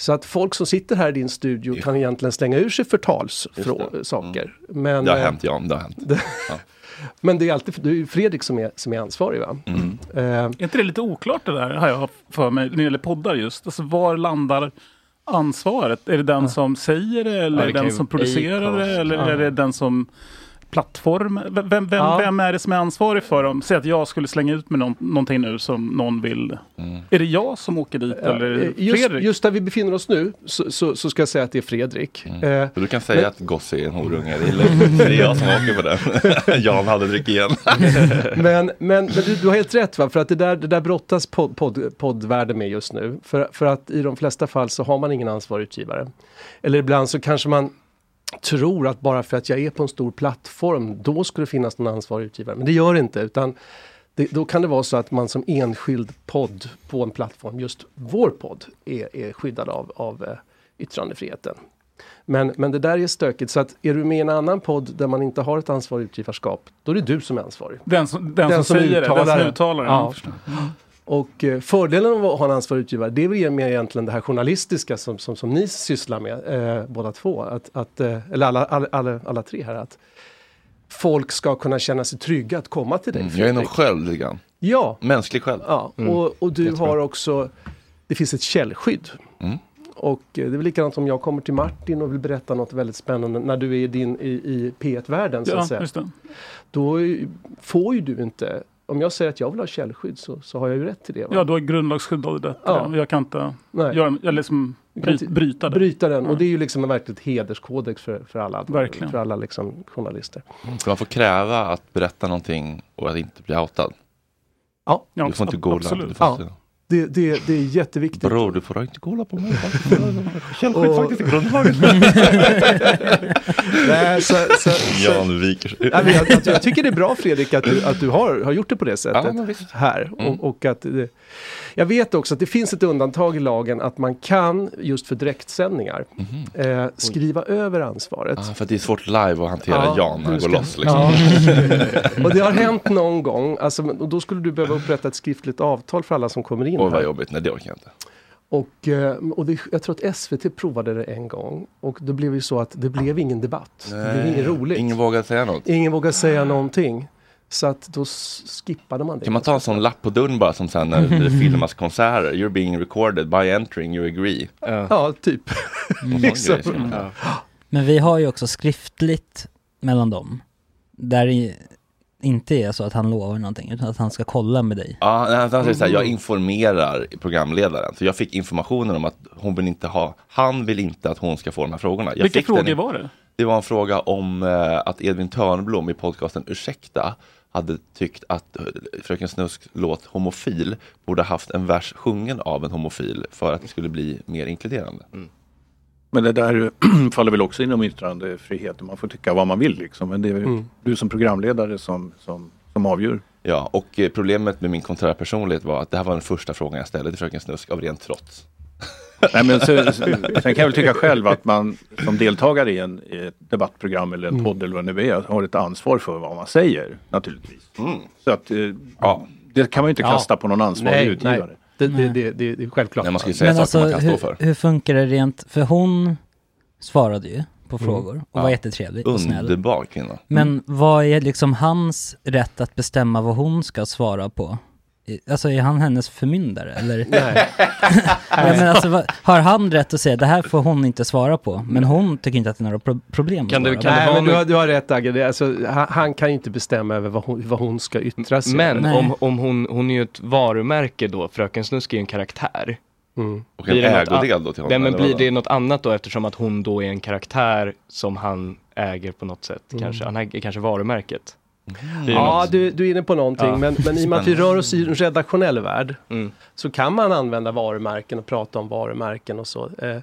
Så att folk som sitter här i din studio kan egentligen slänga ur sig förtalssaker. Men,
Det har
eh,
hänt Jan, det har hänt.
det- Men det är alltid det är Fredrik som är, som är ansvarig va?
Mm.
Eh,
Är inte det lite oklart det där, har jag för mig, när det gäller poddar just? Alltså var landar ansvaret? Är det den som säger det, eller
Ja,
är
det
den som producerar det, eller
Ja.
är det den som plattform? Vem, vem,
Ja.
vem är det som är ansvarig för dem? Säg att jag skulle slänga ut med någon, någonting nu som någon vill. Är det jag som åker dit eller
eh, just,
Fredrik?
just där vi befinner oss nu så, så, så ska jag säga att det är Fredrik. Eh,
För du kan säga
men-
att Gossi är en horunge, det är lugnt. Det är jag som åker på den. Jan hade dryck igen.
men, men, men du, du har helt rätt va? För att det där, det där brottas podd, podd, poddvärlden med just nu. För, för att i de flesta fall så har man ingen ansvarig utgivare. Eller ibland så kanske man tror att bara för att jag är på en stor plattform, då ska det finnas någon ansvarig utgivare. Men det gör det inte. Utan det, då kan det vara så att man som enskild podd på en plattform, just vår podd, är, är skyddad av, av eh, yttrandefriheten. Men, men det där är stökigt, så att är du med i en annan podd där man inte har ett ansvarigt utgivarskap, då är det du som är ansvarig.
Den som, den som säger det, den som uttalar det.
Ja. Och eh, fördelen av att ha en ansvarig utgivare, det är väl mer egentligen det här journalistiska som, som, som ni sysslar med, eh, båda två. Att, att, eh, eller alla, alla, alla, alla tre här. Att folk ska kunna känna sig trygga att komma till dig.
Mm, jag är nog själv lite grann.
Ja.
Mänsklig själv.
Ja,
Mm.
och, och du
Jättebra.
har också, det finns ett källskydd.
Mm.
Och eh, det är väl likadant om jag kommer till Martin och vill berätta något väldigt spännande när du är din, i, i P1-världen så
Ja,
att säga.
just det.
Då får ju du inte, om jag säger att jag vill ha källskydd så, så har jag ju rätt till det. Va?
Ja, du har grundlagsskydd av det.
Ja.
Jag kan inte
Nej.
göra, eller liksom bry,
inte
bryta det.
Bryta den och det är ju liksom en verkligt hederskodex för, för alla,
Verkligen.
för alla liksom journalister.
Så man får kräva att berätta någonting och att inte bli outad.
Ja,
Du får inte gola.
absolut.
Du får
Ja. Det, det, det är jätteviktigt.
Bror, du får inte gola på mig. Källskydd
Och-
faktiskt i grundlagen.
Nej, så, så, så,
Jan viker sig.
Jag, jag, jag tycker det är bra Fredrik att du, att du har, har gjort det på det sättet
Ja,
här.
Mm.
Och, och att det, jag vet också att det finns ett undantag i lagen att man kan just för direktsändningar eh, skriva över ansvaret.
Ah, för att det är svårt live att hantera
Ja,
Jan när han går loss. Liksom.
Ja. och det har hänt någon gång, alltså, och då skulle du behöva upprätta ett skriftligt avtal för alla som kommer in
Oj vad
här.
jobbigt, nej det orkar jag inte.
Och, eh, och det, jag tror att SVT provade det en gång och det blev ju så att det blev ingen debatt. det blev inget roligt.
Ingen vågar säga något.
Ingen vågar säga någonting. Så att då skippade man det.
Kan man ta en sån lapp på dörren bara som sen när det filmas konserter? You're being recorded by entering, you agree.
Ja, typ.
Mm.
Liksom.
Ja.
Men vi har ju också skriftligt mellan dem. Där det inte är så att han lovar någonting, utan att han ska kolla med dig.
Ja, han säger så här, jag
Mm.
informerar programledaren. Så jag fick informationen om att hon vill inte ha, han vill inte att hon ska få de här frågorna. Jag
Vilka
fick
frågor
den-
var det?
Det var en fråga om eh, att Edvin Törnblom i podcasten Ursäkta hade tyckt att eh, Fröken Snusks låt Homofil borde haft en vers sjungen av en homofil för att det skulle bli mer inkluderande.
Men det där faller väl också inom yttrandefriheten. Man får tycka vad man vill liksom. Men det är
Mm.
du som programledare som, som, som avgör.
Ja, och eh, problemet med min konträra personlighet var att det här var den första frågan jag ställde till Fröken Snusk av rent trots.
Nej, men så, så, sen kan jag väl tycka själv att man som deltagare i, en, i ett debattprogram eller en
Mm.
podd eller vad det nu är har ett ansvar för vad man säger naturligtvis. Så att eh, det kan man ju inte
Ja.
kasta på någon ansvarig
Nej,
utgivare.
nej. Det, det, det, det, det är självklart.
Nej, man ska ju
Men alltså hur, hur funkar det rent, för hon svarade ju på
Mm.
frågor och
Ja.
var jättetrevlig och snäll.
Underbar kvinna.
Men vad är liksom hans rätt att bestämma vad hon ska svara på? Alltså är han hennes förmyndare eller?
Nej.
men alltså, vad, har han rätt att säga det här får hon inte svara på, men hon tycker inte att det är några pro- problem
Kan
svara
kan
Nej, men du, har, du har rätt Agge. Alltså, han, han kan ju inte bestämma över vad hon, vad hon ska yttra sig.
Men
över.
om, om hon, hon är ju ett varumärke då, Fröken Snusk är ju en karaktär.
Mm.
Och en ägodel då till honom,
Nej men blir det något annat då eftersom att hon då är en karaktär som han äger på något sätt
Mm.
kanske? Han äger kanske varumärket.
Ja, du, du är inne på någonting.
Ja.
Men, men i och med att vi rör oss i en redaktionell värld
Mm.
så kan man använda varumärken och prata om varumärken och så. Eh,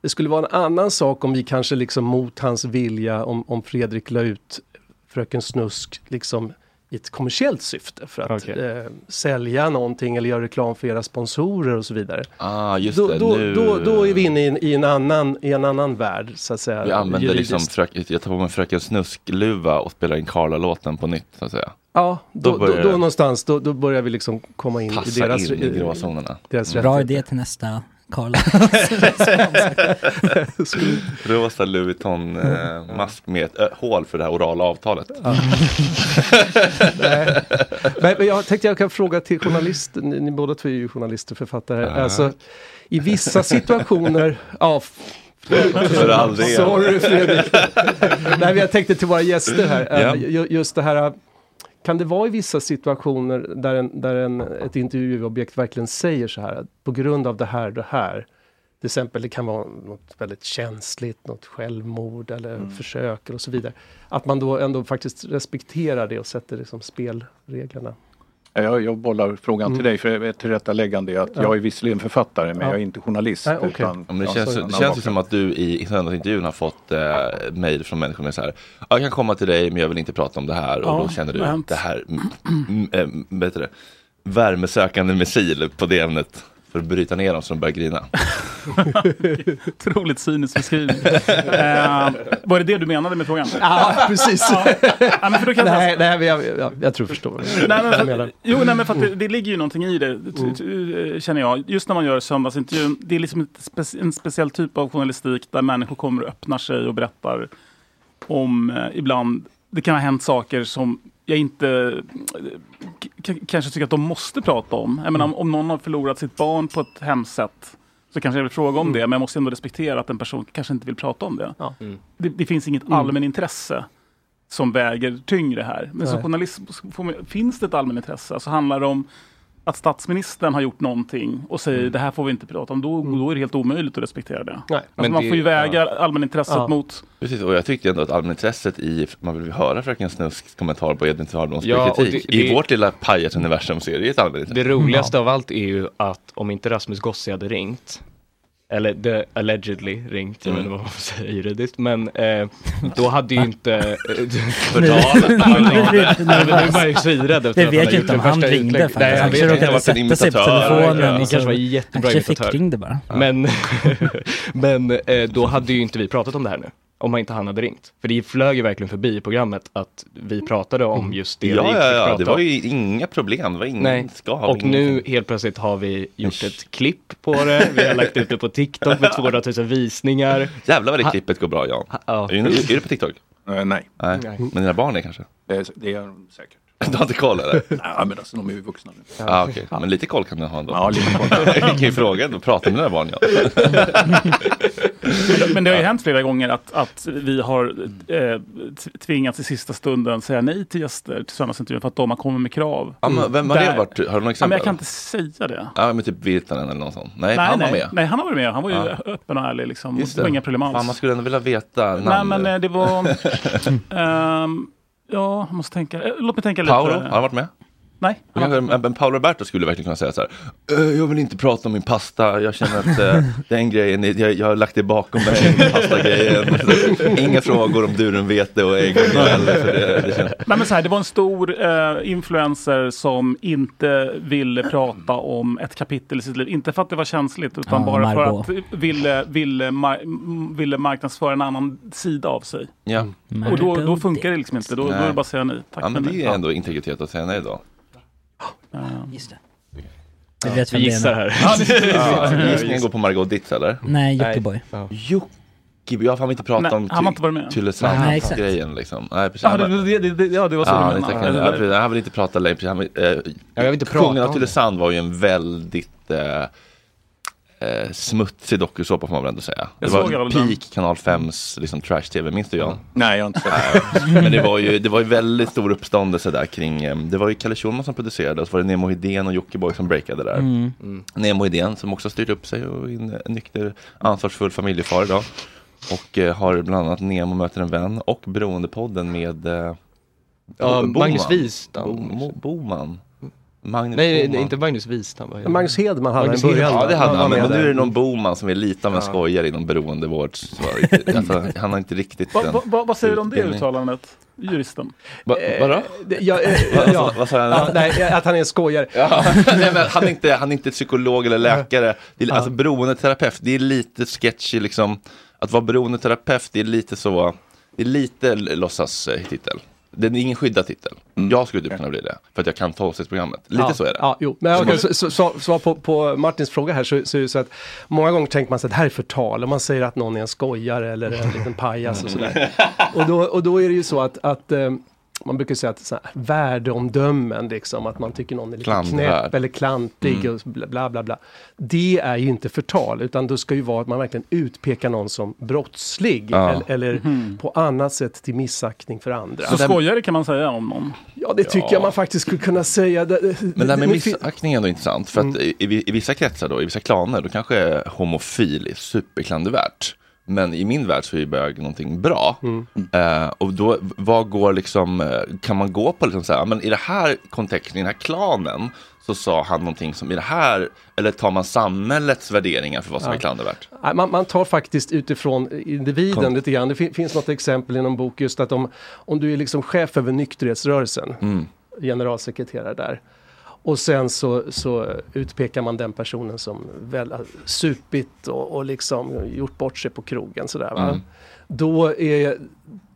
det skulle vara en annan sak om vi kanske liksom mot hans vilja, om, om Fredrik la ut Fröken Snusk liksom i ett kommersiellt syfte för att
Okej.
eh, sälja någonting eller göra reklam för era sponsorer och så vidare.
Ah, just
då,
det.
då,
nu...
då, då är vi inne i en, i en, annan, i en annan värld så att säga.
Vi använder
juridiskt.
liksom, frök, jag tar på mig Fröken Snusk-luva och spelar in Karla-låten på nytt så att säga.
Ja, då,
Då
då,
börjar
då, någonstans, då, då börjar vi liksom komma in i deras,
in i gråzonerna.
deras
Bra idé till nästa Karla.
Rosa Louis Vuitton-mask med ett ö, hål för det här orala avtalet.
Nej. Men, jag tänkte jag kan fråga till journalister, ni, ni båda två är ju journalister, författare.
Ja.
Alltså, I vissa situationer, ja,
För all del.
Sorry Fredrik. Nej, jag tänkte till våra gäster här, eh, ju- just det här, kan det vara i vissa situationer där, en, där en, ett intervjuobjekt verkligen säger så här, att på grund av det här, det här, till exempel det kan vara något väldigt känsligt, något självmord eller
Mm.
försök och så vidare. Att man då ändå faktiskt respekterar det och sätter liksom spelreglerna.
Jag, jag bollar frågan till dig för ett tillrättaläggande är att
Ja.
jag är visserligen författare men
Ja.
jag är inte journalist.
Nej, okej.
utan,
men det känns,
så-
det känns
bakgrund.
som att du i, i söndagsintervjun har fått eh, mejl från människor med så här, jag kan komma till dig men jag vill inte prata om det här och
Ja,
då känner du
hänt.
det här, mm, mm, mm, vad heter det, värmesökande missil på det ämnet för att bryta ner dem så de börjar grina.
Otroligt cynisk beskrivning. eh, var det det du menade med frågan?
Ja, precis.
Ja. Ja, men för då kan jag-
nej, nej, men jag, jag, jag tror jag förstår.
Nej, men för, jo, nej, men för att det, det ligger ju någonting i det, t- t- känner jag. Just när man gör söndagsintervjun, det är liksom en speciell typ av journalistik där människor kommer och öppnar sig och berättar om eh, ibland, det kan ha hänt saker som jag inte eh, kanske tycker att de måste prata om. Jag menar, om- om någon har förlorat sitt barn på ett hemskt sätt så kanske jag vill fråga om det, men jag måste ändå respektera att en person kanske inte vill prata om det. Det, det finns inget
Mm.
allmänintresse som väger tyngre här. Men som
Nej.
journalist får man, finns det ett allmänintresse så handlar det om att statsministern har gjort någonting och säger
Mm.
det här får vi inte prata om, då, då är det helt omöjligt att respektera det.
Nej.
Alltså,
Men
man
det-
får ju väga
ja.
allmänintresset
Ja.
mot...
Precis, och jag tyckte ändå att allmänintresset i, man vill ju höra Fröken Snusks kommentar på Edvin Törnbloms
Ja,
kritik.
det-
I
det-
vårt lilla pajasuniversum så är det ju ett allmänintresse.
Det roligaste av allt är ju att om inte Rasmus Gossi hade ringt, eller the allegedly ringt, jag vet inte vad man säger juridiskt, men eh, då hade ju inte... eh,
Nu-
man ju svinrädd efter
Vi
att
vet ju inte om han ringde faktiskt.
Nej,
Han
vet
kanske råkade sätta sig på telefonen
Han kanske var jättebra
han kanske
imitatör.
fick-ringde bara.
Men, men eh, då hade ju inte vi pratat om det här nu. Om man inte han hade ringt. För det flög ju verkligen förbi i programmet att vi pratade om just det vi
Ja,
inte
ja, ja, det var
om.
ju inga problem. Det var ingen
Nej,
skav.
och nu helt plötsligt har vi gjort ett klipp på det. Vi har lagt ut det på TikTok med 200 000 visningar.
Jävlar vad det
Ha-
klippet går bra Jan.
Ja.
Är, det, är det på TikTok?
Eh, nej.
nej. Men dina barn är kanske?
Det, det är de säkert.
Du har inte koll eller?
Nej, men alltså de är ju vuxna nu.
Ja, ah, okej. Men lite koll kan du ha ändå.
Ja, lite koll.
Jag kan ju fråga, ändå, prata med dina barn ja.
Men det har ju hänt flera gånger att, att vi har eh, t- tvingats i sista stunden säga nej till gäster till söndagsintervjun för att de har kommit med krav.
Ja, men vem har det
Där-
varit? Har du några
Ja, men
exempel?
jag kan inte säga det.
Ja, men typ Virtanen eller någon sån. Nej,
nej,
han var
nej,
med.
nej, han har varit med. Han var ju
Ja.
öppen och ärlig. Liksom.
Just
det var inga problem alls.
Fan, man skulle ändå vilja veta
Nej,
namn.
men eh, det var... ehm, ja, jag måste tänka. eh, Låt mig tänka lite.
Paolo, har han varit med?
Nej.
Men Paolo Roberto skulle verkligen kunna säga så här. "Eh, Jag vill inte prata om min pasta. Jag känner att eh, den grejen, jag, jag har lagt det bakom mig. Pastagrejen. Inga frågor om durumvete och ägg och heller. För det, det känns...
Nej, men så här, det var en stor eh, influencer som inte ville prata om ett kapitel i sitt liv. Inte för att det var känsligt utan
Ja,
bara
Margot.
för att ville, ville, mar- ville marknadsföra en annan sida av sig.
Ja.
Och då, då funkar det liksom inte. Då, då är det bara att säga nej. Tack
ja, men det är ändå integritet att säga nej då.
Just det. Vi vet vem
vi
det är
gissar
nu.
här.
Ja, Gissningen går på Margot Ditz eller?
Nej, Jockiboi.
Jockiboi, jag har fan inte pratat
Nej,
om
han har inte varit med.
Nej, exakt.
Tylösandsgrejen liksom. Nej, precis.
Ja,
Han
det,
var-
det, det, det, ja, det var så
Ja,
du menade. Eller-
ja, precis. han vill inte prata längre. Han, vill, eh,
Jag vill inte prata
Kungen av
om
Tylösand var ju en väldigt eh, eh, smutsig dokusåpa får man väl ändå säga.
Jag
det var peak kanal 5s liksom, trash-tv, minns du Jan?
Nej, jag har inte sett
Nej, Men det var ju det var ju väldigt stor uppståndelse där kring, eh, det var ju Kalle Schulman som producerade och så var det Nemo Hedén och Jockiboi som breakade där.
Mm.
Nemo Hedén som också styrt upp sig och är en nykter, ansvarsfull familjefar idag. Och eh, har bland annat Nemo möter en vän och Beroendepodden med eh,
Ja,
Bo-
Magnus. Wistam.
Boman. Magnus
Nej,
Boman.
inte Magnus Wistam.
Magnus
han?
Hedman hade
Magnus
en början.
Hedman.
Ja det hade
Han
han, men, men nu är det någon Boman som är lite av en
Ja.
skojare inom beroendevård. så- Alltså, han har inte riktigt
Va,
den
va, va, vad säger du om det uttalandet? Juristen.
Va, vadå?
Det- Ja, eh, ja.
vad- sa jag?
Ja, nej, att han är en skojare.
Ja, nej, men han, är inte, han är inte psykolog eller läkare. Det är, Alltså beroendeterapeut, det är lite sketchy liksom. Att vara beroendeterapeut, det är lite så, det är lite låtsas eh, titel. Det är ingen skyddad titel. Jag skulle typ kunna bli det, för att jag kan tolvstegsprogrammet. Lite
ja,
så är det.
Ja, jo. Men okej, så, så, så, svar på, på Martins fråga här så, så är det så att många gånger tänker man sig att det här är förtal och man säger att någon är en skojare eller en liten pajas och sådär. Och då, och då är det ju så att, att eh, man brukar säga att så här, värdeomdömen, liksom, att man tycker någon är lite
Klandervärd.
knäpp eller klantig och bla, bla bla. Det är ju inte förtal utan det ska ju vara att man verkligen utpekar någon som brottslig
Ja.
eller, eller
Mhm.
på annat sätt till missaktning för andra.
Så skojare kan man säga om någon?
Ja, det tycker
Ja.
jag man faktiskt skulle kunna säga. Det-
Men det här med missaktning är ändå intressant. För att i, i, i vissa kretsar då, i vissa klaner, då kanske homofil är superklandervärt. Men i min värld så är bög någonting bra.
Mm.
Eh, och då, vad går liksom, eh, kan man gå på liksom så här, men i det här kontexten, i den här klanen, så sa han någonting som i det här, eller tar man samhällets värderingar för vad som
Ja.
är klandervärt?
Man, man tar faktiskt utifrån individen
Kom.
lite grann. Det fin- finns något exempel i någon bok just att om, om du är liksom chef över nykterhetsrörelsen,
Mm.
generalsekreterare där. Och sen så, så utpekar man den personen som väl har supit och, och liksom gjort bort sig på krogen sådär va.
Mm.
Då, är,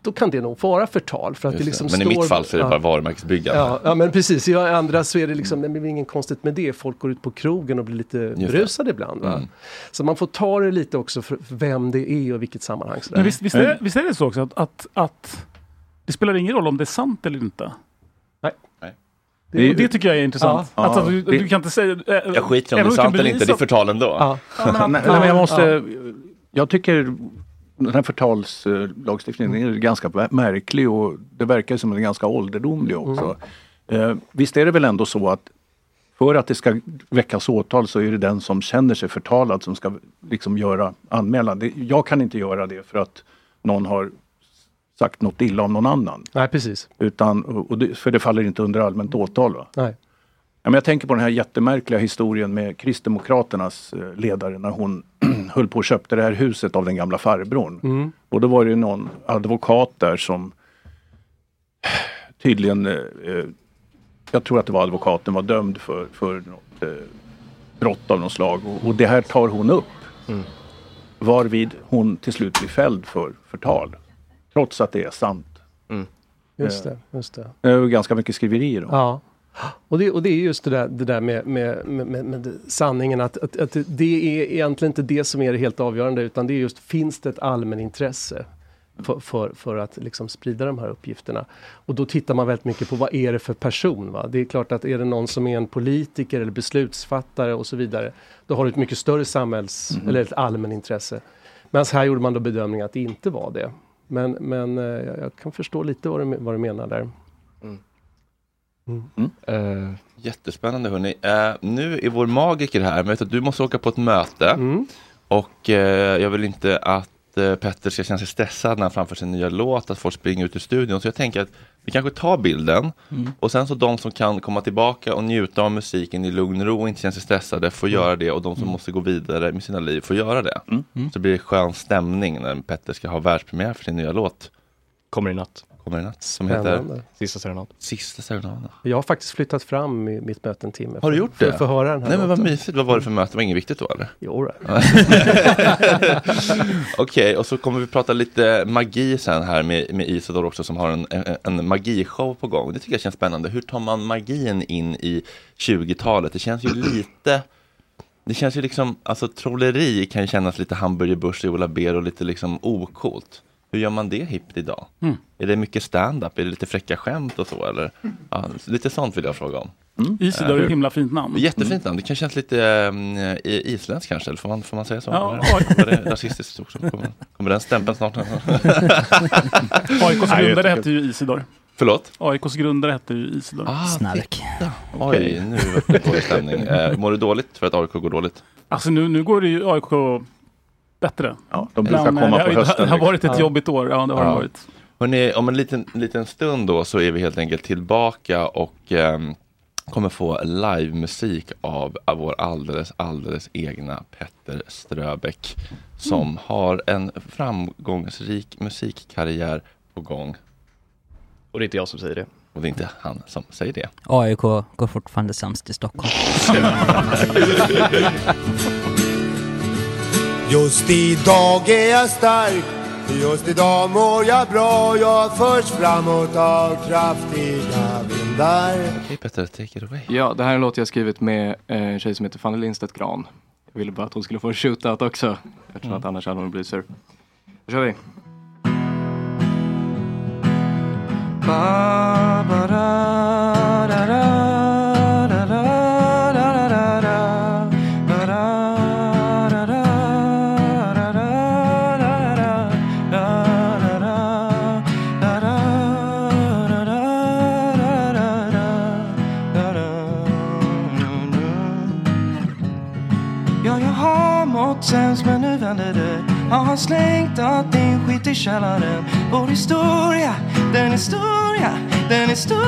då kan det nog vara förtal. För att det liksom
det. Men
står,
i mitt fall så är det
ja.
bara varumärkesbyggande.
Ja, ja men precis, i andra så är det liksom, det är inget konstigt med det. Folk går ut på krogen och blir lite berusade ibland. Va?
Mm.
Så man får ta det lite också för för vem det är och vilket sammanhang. sådär.
Men visst, visst, är, visst är det så också att, att, att det spelar ingen roll om det är sant eller inte? Det, det tycker jag är intressant.
Ja. Ja,
att du,
det-
du kan inte säga... äh,
Jag skiter i om det är sant eller inte, det är förtal ändå.
nej, nej, men jag måste, jag tycker den här förtalslagstiftningen är ganska märklig och det verkar som den är ganska ålderdomlig också. Eh, visst är det väl ändå så att för att det ska väckas åtal så är det den som känner sig förtalad som ska liksom göra anmälan. Det, jag kan inte göra det för att någon har sagt något illa om någon annan.
Nej, precis.
Utan, och det, för det faller inte under allmänt åtal. Va?
Nej.
Ja, men jag tänker på den här jättemärkliga historien med Kristdemokraternas eh, ledare när hon höll på och köpte det här huset av den gamla farbrorn.
Mm.
Och då var det någon advokat där som tydligen, eh, eh, jag tror att det var advokaten, var dömd för, för något eh, brott av något slag. Och, och det här tar hon upp. Varvid hon till slut blir fälld för förtal. Trots att det är sant.
Just
Eh,
det, just det.
Det är ganska mycket skriverier om.
Ja. Och det, och det är just det där, det där med, med, med, med, sanningen att, att, att det är egentligen inte det som är det helt avgörande utan det är just finns det ett allmänintresse för, för, för att liksom sprida de här uppgifterna. Och då tittar man väldigt mycket på vad är det för person. Va? Det är klart att är det någon som är en politiker eller beslutsfattare och så vidare då har du ett mycket större samhälls
Mhm.
eller ett allmänintresse. Medan här gjorde man då bedömningen att det inte var det. Men, men eh, jag kan förstå lite vad du, vad du menar där.
Eh, Jättespännande hörni. Eh, nu är vår magiker här, men jag vet att du måste åka på ett möte.
Mm.
Och eh, jag vill inte att Petter ska känna sig stressad när han framför sin nya låt, att folk springer ut ur studion. Så jag tänker att vi kanske tar bilden
Mm.
och sen så de som kan komma tillbaka och njuta av musiken i lugn och ro och inte känna sig stressade får göra det och de som måste gå vidare med sina liv får göra det. Så blir det skön stämning när Petter ska ha världspremiär för sin nya låt.
Kommer i natt.
Kommer i natt. Som heter
Spännande.
Sista serenad.
Sista serenaden.
Jag har faktiskt flyttat fram i mitt möte en timme.
Har du
för-
gjort
för
det?
att få höra den här
Nej men vad
låten.
mysigt. Vad var det för möte? Det var inget viktigt då eller?
Jo, då.
Okej, och så kommer vi prata lite magi sen här med, med Isidor också som har en, en, en magishow på gång. Det tycker jag känns spännande. Hur tar man magin in i 20-talet? Det känns ju lite det känns ju liksom, alltså trolleri kan ju kännas lite Hamburger Börs i Ola Ber och lite liksom okult. Hur gör man det hippt idag?
Mm.
Är det mycket stand-up? Är det lite fräcka skämt och så eller? Ja, lite sånt vill jag fråga om.
Isidor är ett himla fint namn.
Jättefint namn. Det kan kännas lite äh, isländskt kanske, eller får man, får man säga så?
Ja,
var det rasistiskt också? Kommer, kommer den stämpeln snart?
AIKs grundare hette ju Isidor.
Förlåt?
AIKs grundare hette ju Isidor.
Ah,
Snark.
Oj, nu var det dålig stämning. Eh, mår du dåligt för att AIK går dåligt?
Alltså nu, nu går det ju AIK bättre.
Ja, de brukar
Men,
komma
eh,
på
det har-
hösten,
Det har varit ett
liksom.
jobbigt år. Ja, det har det varit.
Hörrni, om en liten, liten stund då så är vi helt enkelt tillbaka och ehm, kommer få livemusik av vår alldeles, alldeles egna Petter Ströbeck som
Mm.
har en framgångsrik musikkarriär på gång.
Och det är inte jag som säger det.
Och det är inte han som säger det.
AIK går fortfarande sämst i Stockholm.
Just idag är jag stark, just idag mår jag bra. Jag förs framåt av kraftiga vindar.
Okej Petter, take it away.
Ja, det här är en låt jag skrivit med eh, en tjej som heter Fanny Lindstedt Gran. Jag ville bara att hon skulle få en shootout också. Eftersom att annars hade hon blivit sur. Då kör vi.
Ja, jag har mått sämst Har slängt allt din skit i källaren. Vår historia, den historia, den är stor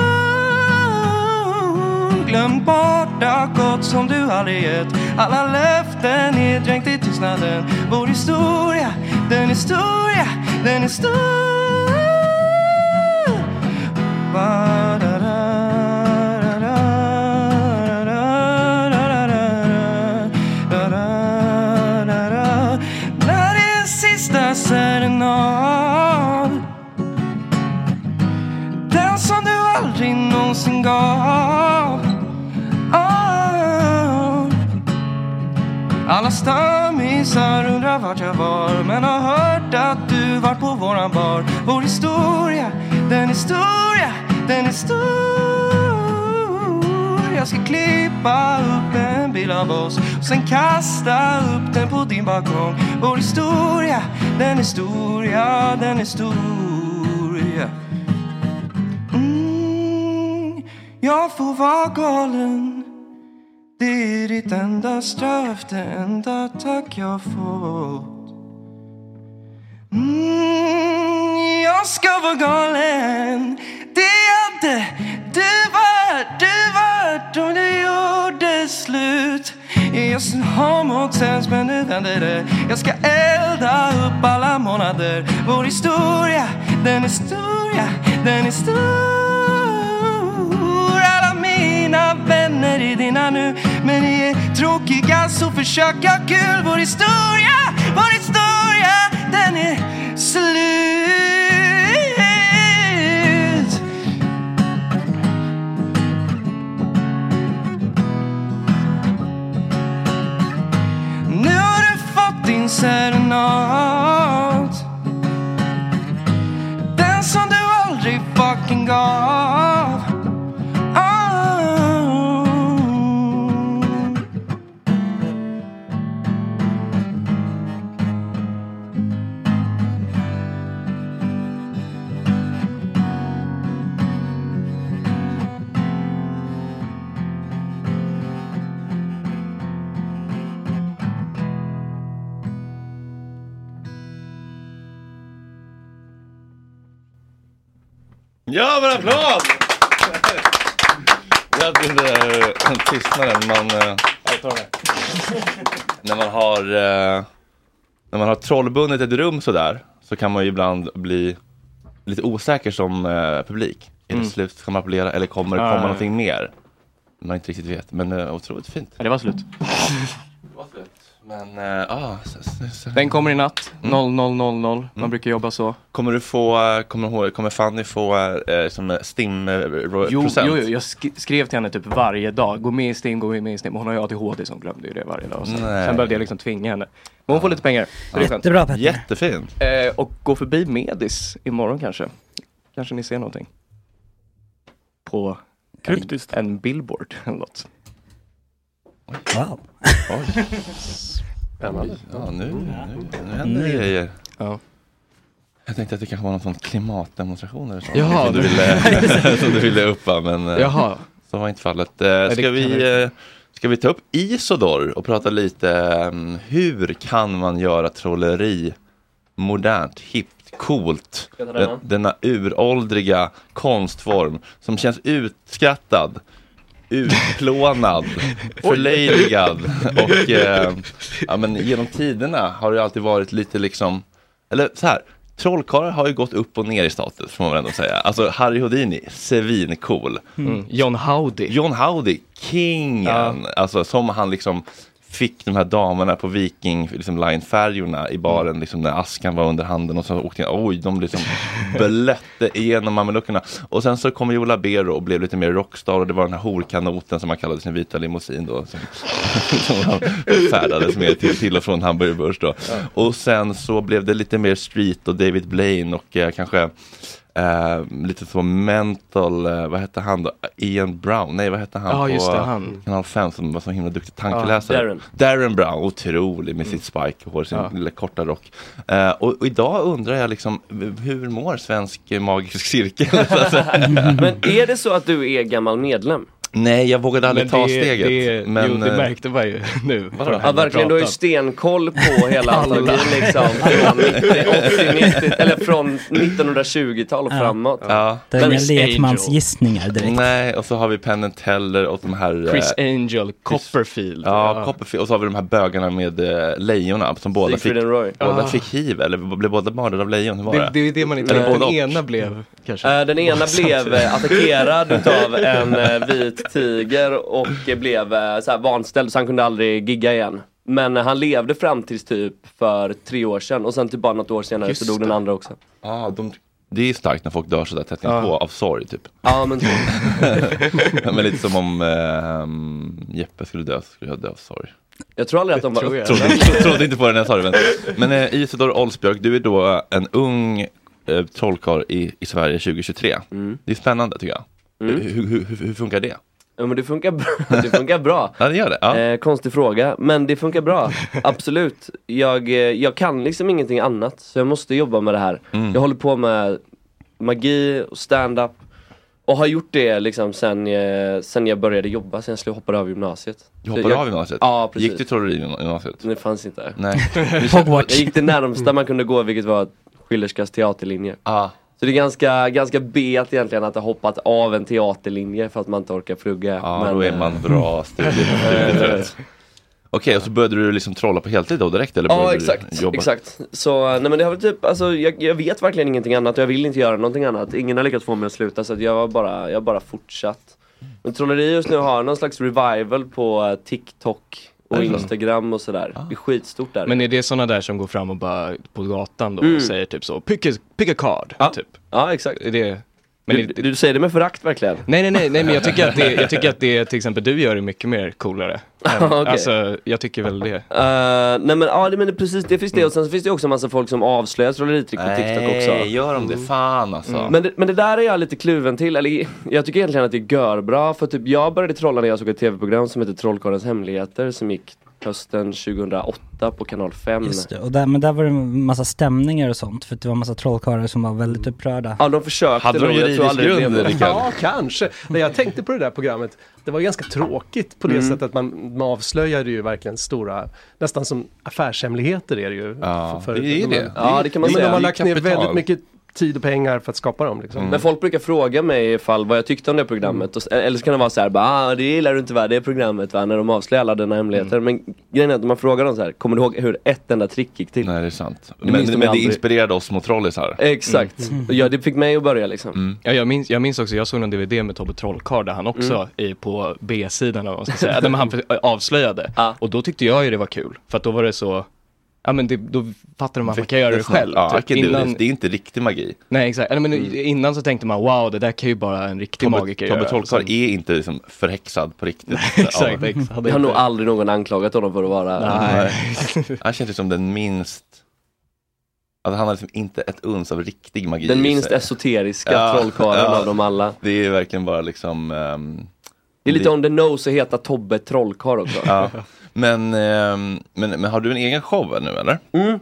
Glöm bort allt gott som du aldrig gett. Alla löften är dränkt i tystnaden. Vår historia, den historia, den är stor Bye. Aldrig någonsin gav. Oh. Alla stammisar undrar vart jag var Men har hört att du var på våran bar. Vår historia, den historia, den är stor Jag ska klippa upp en bild av oss och sen kasta upp den på din balkong. Vår historia, den är stor, den är Jag får vara galen. Det är ditt enda straff, det enda tack jag fått. Mm, Jag ska vara galen. Det hade du varit, du varit om du gjorde slut. Jag har mått sämst men nu vänder det. Jag ska elda upp alla månader. Vår historia, den är stor, ja, den är stor vänner är dina nu Men ni är tråkiga så försök ha kul. Vår historia, vår historia, den är slut. Nu har du fått din serenad. Den som du aldrig fucking gav.
Ja, men applåd! Jag trodde en tystnaden man... eh, När man har... eh, När man har trollbundet ett rum sådär så kan man ju ibland bli lite osäker som eh, publik. Är det
Mm.
slut? Ska man applådera eller kommer det komma någonting mer? Man inte riktigt vet, men otroligt fint.
Ja, det var slut.
Men, uh, ah, s- s- s-
Den kommer i natt,
Mm.
00.00. Man
Mm.
brukar jobba så.
Kommer du få, eh, kommer, kommer Fanny få eh, som stim eh, ro-
Jo, jo, jo, jag sk- skrev till henne typ varje dag. Gå med i STIM, gå med i STIM. Hon har ju ADHD som glömde ju det varje dag. Sen, behövde jag liksom tvinga henne. Men hon får lite pengar. Så skönt.
Jättebra, Petter.
Jättefin.
Eh, och gå förbi Medis imorgon kanske. Kanske ni ser någonting. På en, en billboard eller något.
Wow.
Oj.
Spännande.
Ja, nu, nu, nu händer det grejer.
Ja.
Jag tänkte att det kanske var någon sån klimatdemonstration eller så.
Jaha,
som, du ville, som du ville uppa, men eh,
Jaha.
så var inte fallet. Eh, Ska vi, eh, ska vi ta upp Isodor och prata lite um, hur kan man göra trolleri modernt, hippt, coolt?
Denna?
denna uråldriga konstform som känns utskrattad utplånad, förlöjligad och eh, ja, men genom tiderna har det alltid varit lite liksom, eller så här, trollkarlar har ju gått upp och ner i status får man väl ändå säga. Alltså Harry Houdini, svincool.
Mm. John Howdy.
John Howdy, kingen. Alltså som han liksom fick de här damerna på Viking liksom line-färjorna i baren liksom när askan var under handen och så åkte jag, oj, de liksom blötte igenom mameluckerna. Och sen så kom Joe Labero och blev lite mer rockstar och det var den här horkanoten som han kallade sin vita limousin då. Som, som han färdades med till, till och från Hamburger Börs då. Och sen så blev det lite mer street och David Blaine och eh, kanske Eh, lite så mental, eh, vad hette han då? Ian Brown, nej vad hette han
Ja,
på
just det, han.
Kanal 5 som var så himla duktig tankeläsare?
Ja, Darren.
Darren Brown, otrolig med sitt spike-hår, sin
Ja.
lilla korta rock. Eh, och, och idag undrar jag liksom, hur mår svensk magisk cirkel?
Men är det så att du är gammal medlem?
Nej, jag vågade aldrig
Men
ta
det-
steget.
det-
men,
jo, det
eh,
märkte man ju nu.
Ja verkligen, du har ju stenkoll på hela antologin liksom. Från 90, 80, 90, eller från 1920-tal och framåt.
Ja.
Det är inga lekmansgissningar direkt.
Nej, och så har vi Penn Teller och de här... eh,
Chris Angel, Copperfield.
Ja,
Ja.
Copperfield. Och så har vi de här bögarna med eh, lejonen som båda fick,
Siegfried Roy.
båda
Ah.
fick hiv, eller blev båda mördade av lejon? Hur var
Det,
det?
det är det man inte
Eller
Den ena blev kanske...
Eh, Den ena blev eh, attackerad utav en eh, vit tiger och eh, blev eh, så här vanställd så han kunde aldrig gigga igen. Men eh, han levde fram tills typ för tre år sedan och sen typ bara något år senare
Just
så dog den
det.
andra också.
Ja, de, det är starkt när folk dör sådär tätt inpå av sorg typ.
Ja men
men lite som om eh, Jeppe skulle dö, så skulle jag dö av sorg.
Jag tror aldrig att de var
Trodde,
upprörda.
trodde, trodde inte på den när jag sa det. Men, men eh, Isidor Olsbjörk, du är då en ung eh, trollkarl i, i Sverige 2023. Det är spännande tycker jag.
Mm.
Hur, hur, hur, hur funkar det?
Ja men det funkar bra. Det funkar bra.
Ja, det gör det. Ja.
Eh, konstig fråga, men det funkar bra. Absolut. Jag, eh, jag kan liksom ingenting annat, så jag måste jobba med det här.
Mm.
Jag håller på med magi och stand-up och har gjort det liksom sen, eh, sen jag började jobba, sen jag skulle hoppa av gymnasiet.
Du hoppade
jag,
av gymnasiet?
Ja, precis.
Gick du trolleri i gymnasiet?
Det fanns inte.
Nej.
Jag gick det närmsta man kunde gå, vilket var Schillerskas teaterlinje. Så det är ganska, ganska bet egentligen att ha hoppat av en teaterlinje för att man inte orkar plugga.
Ja, då är man bra studie- studietrött. Okej, och så började du liksom trolla på heltid då direkt? Eller
Ja exakt, exakt. Så nej men det har väl typ, alltså jag, jag vet verkligen ingenting annat och jag vill inte göra någonting annat. Ingen har lyckats få mig att sluta så att jag har bara, jag bara fortsatt. Men trolleri just nu har någon slags revival på eh, TikTok och? Instagram och sådär. Det är skitstort där.
Men är det sådana där som går fram och bara på gatan då
Mm.
och säger typ så, pick a, pick a card,
Ja.
typ?
Ja exakt.
Är det, men
du, du säger det med förakt verkligen.
nej, nej, nej, nej, men jag tycker att det, jag tycker att det till exempel du gör är mycket mer coolare. Än-
Okej.
Alltså, jag tycker väl det.
Uh, nej men ja, det, men det, precis det finns det och sen så finns det också massa folk som avslöjar trolleritrick på TikTok också.
Nej, gör de det? Fan alltså.
Mm. Men, det, men det där är jag lite kluven till, eller jag tycker egentligen att det är görbra för typ jag började trolla när jag såg ett tv-program som heter Trollkarlens hemligheter som gick hösten 2008 på kanal 5.
Just det, och där, men där var det en massa stämningar och sånt för det var en massa trollkarlar som var väldigt upprörda.
Ja de försökte
Hade de juridisk grund?
Ja, kanske. Nej, jag tänkte på det där programmet. Det var ganska tråkigt på det
Mm.
sättet att man, man avslöjade ju verkligen stora, nästan som affärshemligheter är det ju.
Ja,
för,
det är
de,
det.
Ja, det kan man
men
säga.
De har lagt ner väldigt mycket tid och pengar för att skapa dem. Liksom.
Men folk brukar fråga mig ifall vad jag tyckte om det programmet, och, eller så kan det vara så här, bara, ah, det gillar du inte va, det är programmet va, när de avslöjar alla dina hemligheter. Men grejen är att om man frågar dem så här, kommer du ihåg hur ett enda trick gick till?
Nej det är sant.
Det
men
de
men det
aldrig.
inspirerade oss mot trollisar.
Exakt,
Mm.
ja det fick mig att börja liksom.
Mm.
Ja, jag, minns, jag minns också, jag såg en DVD med Tobbe Trollkarl där han också
Mm.
är på B-sidan vad man ska säga, där han avslöjade. Och då tyckte jag ju det var kul, för att då var det så, ja men det, då fattade man att man kan göra det själv.
Ja,
typ.
I can do this. Det är inte riktig magi.
Nej exakt, Eller, men innan så tänkte man wow det där kan ju bara en riktig
Tobbe,
magiker
Tobbe
göra.
Trollkarl
Som-
är inte liksom förhäxad på riktigt.
Exakt,
Ja.
exakt.
Det har nog aldrig någon anklagat honom för att vara
Nej. Han känns ju som den minst Alltså han har liksom inte ett uns av riktig magi
Den minst esoteriska trollkarlen av dem alla.
Det är verkligen bara liksom ehm,
Det är lite on the nose att heta Tobbe Trollkarl också.
Ja. Men, ehm, men, men har du en egen show nu eller?
Mm.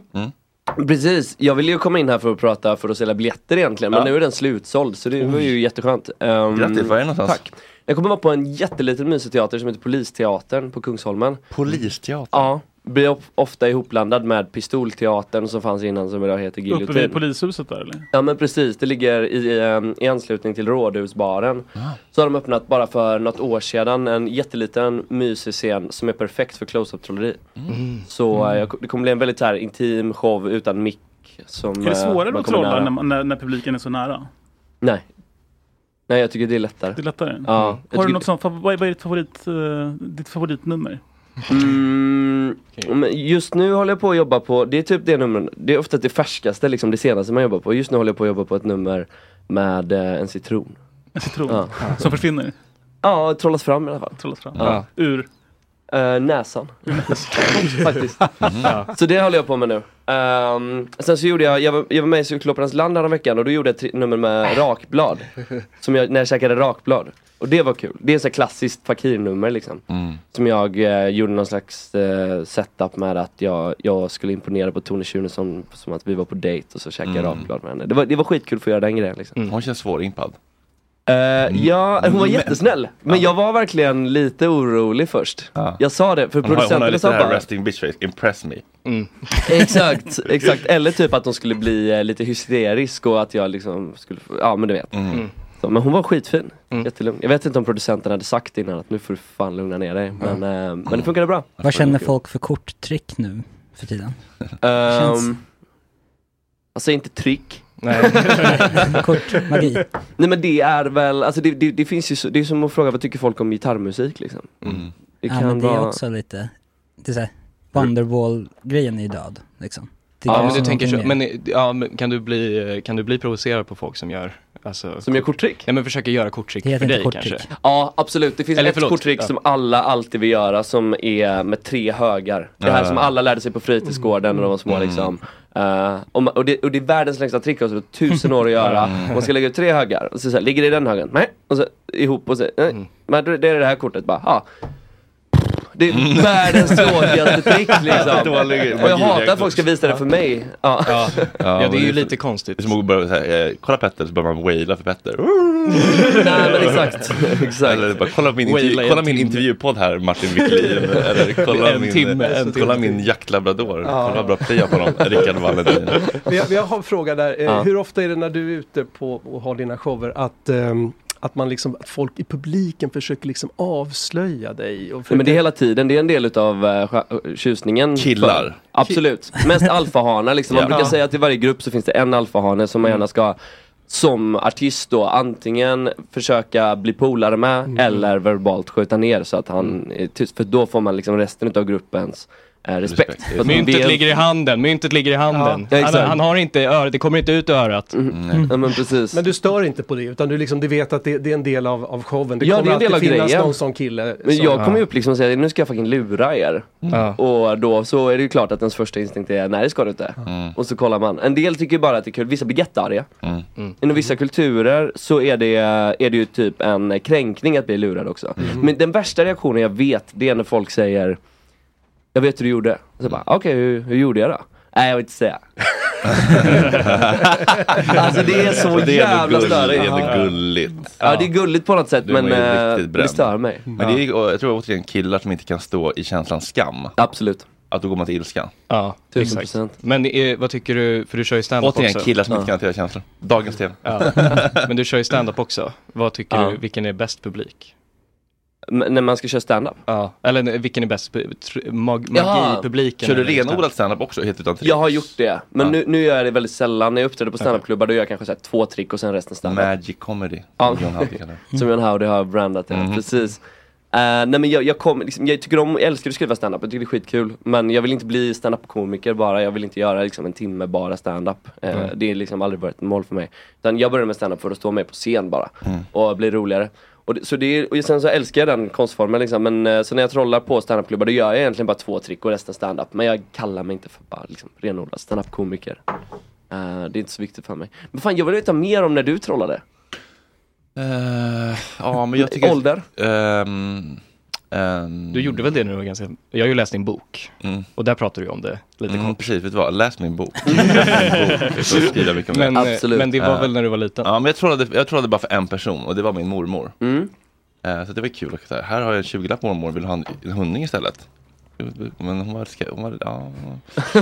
Precis, jag ville ju komma in här för att prata för att sälja biljetter egentligen men
Ja.
nu är den slutsåld så det var ju jätteskönt. Um,
Grattis, var är det någonstans?
Tack. Jag kommer vara på en jätteliten musikteater som heter Polisteatern på Kungsholmen.
Polisteatern?
Ja, blir of- ofta ihopblandad med Pistolteatern som fanns innan som idag heter
Uppe vid
Giljotin.
polishuset där eller?
Ja men precis, det ligger i, ehm, i anslutning till Rådhusbaren. Så har de öppnat bara för något år sedan en jätteliten mysig scen som är perfekt för close-up trolleri.
Mm.
Så eh, jag, det kommer bli en väldigt här intim show utan mick. Som,
Är det
eh,
svårare att trolla när, när, när publiken är så nära?
Nej. Nej jag tycker det är lättare.
Det är lättare?
Ja. jag
Har du något sånt, vad vad är ditt, favorit, eh, ditt favoritnummer?
Mm, just nu håller jag på att jobba på, det är typ det numret, det är ofta det färskaste, liksom det senaste man jobbar på. Just nu håller jag på att jobba på ett nummer med eh, en citron.
En citron?
Ja.
Som försvinner?
Ja, trollas fram i alla fall.
Trollas fram?
Ja.
Ur?
Eh, näsan. Faktiskt.
Ja.
Så det håller jag på med nu. Ehm, sen så gjorde jag, jag var, jag var med i Cyklopernas land här veckan och då gjorde jag ett nummer med rakblad. som jag, när jag käkade rakblad. Och det var kul. Det är så klassiskt fakirnummer liksom.
Mm.
Som jag eh, gjorde någon slags eh, setup med att jag, jag skulle imponera på Tone Schunnesson som att vi var på dejt och så käkade jag
Mm.
rakblad med henne. Det var, det var skitkul att få göra den grejen liksom.
Hon känns svårimpad.
Eh, ja, hon var jättesnäll. Men jag var verkligen lite orolig först. Jag sa det, för
Hon har, hon har lite
sa
här
bara...
resting bitch face, impress me.
Exakt, exakt. Eller typ att hon skulle bli eh, lite hysterisk och att jag liksom skulle, ja men du vet.
Mm.
Så, men hon var skitfin, jättelugn. Jag vet inte om producenten hade sagt innan att nu får du fan lugna ner dig. Men, eh, men det funkade bra.
Vad känner folk för korttrick nu för tiden?
Um, alltså inte trick.
Nej. Kort magi.
Nej men det är väl, alltså det, det, det finns ju så, det är som att fråga vad tycker folk om gitarrmusik liksom.
Mm.
Det
ja,
kan
men det är
vara...
också lite, det är såhär, Wonderwall-grejen är död liksom. Det
Ja, men du tänker så, men, ja, men kan, du bli, kan du bli provocerad på folk som gör alltså,
Som gör korttrick?
Nej men försöker göra korttrick för dig
korttrick.
kanske?
Ja absolut, det finns
Eller
ett
förlåt,
korttrick
ja.
som alla alltid vill göra som är med tre högar. Det här
Ja.
som alla lärde sig på fritidsgården när de var små
Mm.
liksom. Eh, och, och, det, och det är världens längsta trick, alltså, det är tusen år att göra. Man ska lägga ut tre högar, och så, så här, ligger det i den högen? Nej. Och så ihop och så, nej.
Mm.
Men det är det här kortet bara, ja. Det är världens tråkigaste trick liksom.
Dålig
och jag hatar att folk ska visa det för mig. Ja,
Ja, ja, det är ju lite konstigt.
Det är som att börja säga, eh, kolla Petter, så börjar man waila för Petter.
Nej men exakt. exakt.
Eller bara, kolla min, intervju, kolla min intervjupodd här Martin Wiklin. Eller kolla
En
min,
timme, en
kolla min jaktlabrador.
Ja.
Kolla bra play jag har på honom. Rickard Valentin.
Vi har, vi har en fråga där. Eh,
Ja.
Hur ofta är det när du är ute på och har dina shower att, ehm, att, man liksom, att folk i publiken försöker liksom avslöja dig? Och
Nej, men det är hela tiden, det är en del utav uh, tjusningen.
Killar.
För, absolut. Mest alfahanar liksom. Man
Ja.
brukar säga att i varje grupp så finns det en alfahane som man gärna ska som artist då antingen försöka bli polare med
Mm.
eller verbalt skjuta ner så att han är tyst. För då får man liksom resten utav gruppens eh, respekt. Man
Myntet ligger i handen, myntet ligger i handen.
Ja,
han, han har inte örat, det kommer inte ut ur örat.
Ja, men precis.
Men du stör inte på det utan du, liksom, du vet att det, det är en del av, av showen. Det
ja, det
kommer
är en del av
alltid finnas
grejen.
någon sån kille.
Men
som,
jag kommer ju upp liksom och säger nu ska jag fucking lura er.
Ja.
Och då så är det ju klart att ens första instinkt är nej det ska du inte. Och så kollar man. En del tycker bara att det är kul, vissa blir jättearga.
Mm.
Inom vissa kulturer så är det, är det ju typ en kränkning att bli lurad också. Men den värsta reaktionen jag vet det är när folk säger Jag vet hur du gjorde. Och så bara okej hur, hur gjorde jag då? Nej jag vill inte säga. alltså det är så
Det är
jävla
gulligt,
störigt.
Det är ändå gulligt.
Ja det är gulligt på något sätt
Du
men eh,
riktigt
det stör mig.
Men det är, jag tror återigen killar som inte kan stå i känslan skam.
Absolut.
Att då går man till ilska.
Ja,
Tusen procent.
Men eh, vad tycker du, för du kör ju stand-up
Återigen
också.
killar som inte kan hantera känslor. Dagens tema.
Ja. Men du kör ju stand-up också. Vad tycker
Ja.
du, vilken är bäst publik?
När man ska köra stand-up?
Ja, eller vilken är bäst mag magi-publiken?
Kör du
eller
renodlat standup också, helt utan trick?
Jag har gjort det, men
Ja.
nu, nu gör jag det väldigt sällan. När jag uppträder på standupklubbar då gör jag kanske så här två trick och sen resten standup.
Magic comedy,
Ja.
som John Howdy kallar det.
Som John Howdy har brandat det,
Mhm.
precis. Eh, nej men jag, jag, kom, liksom, jag tycker om, jag älskar att skriva standup, jag tycker det är skitkul. Men jag vill inte bli standup-komiker bara, jag vill inte göra liksom, en timme bara standup. Uh,
Mm.
Det är liksom aldrig varit ett mål för mig. Utan jag började med standup för att stå med på scen bara.
Mm.
Och bli roligare. Och, så det är, och sen så älskar jag den konstformen liksom. Men eh, så när jag trollar på standupklubbar då gör jag egentligen bara två trick och resten standup. Men jag kallar mig inte för bara liksom, renodlad standup-komiker. Eh, det är inte så viktigt för mig. Men fan jag vill veta mer om när du trollade.
Eh, ja, men jag tycker...
Ålder?
Ehm, ehm,
Du gjorde väl det när du var ganska, jag har ju läst din bok.
Mm.
Och där pratar du om det lite
Mm,
kort.
precis, vet du vad? Läs min bok. Läs min bok.
Men,
det.
eh, men det var
Eh,
väl när du var liten?
Ja, men jag trollade, jag trollade bara för en person och det var min mormor.
Mm.
Eh, Så det var kul. Här har jag en 20-lapp mormor, vill du ha en, en hunding istället? Men hon var, hon var, ja.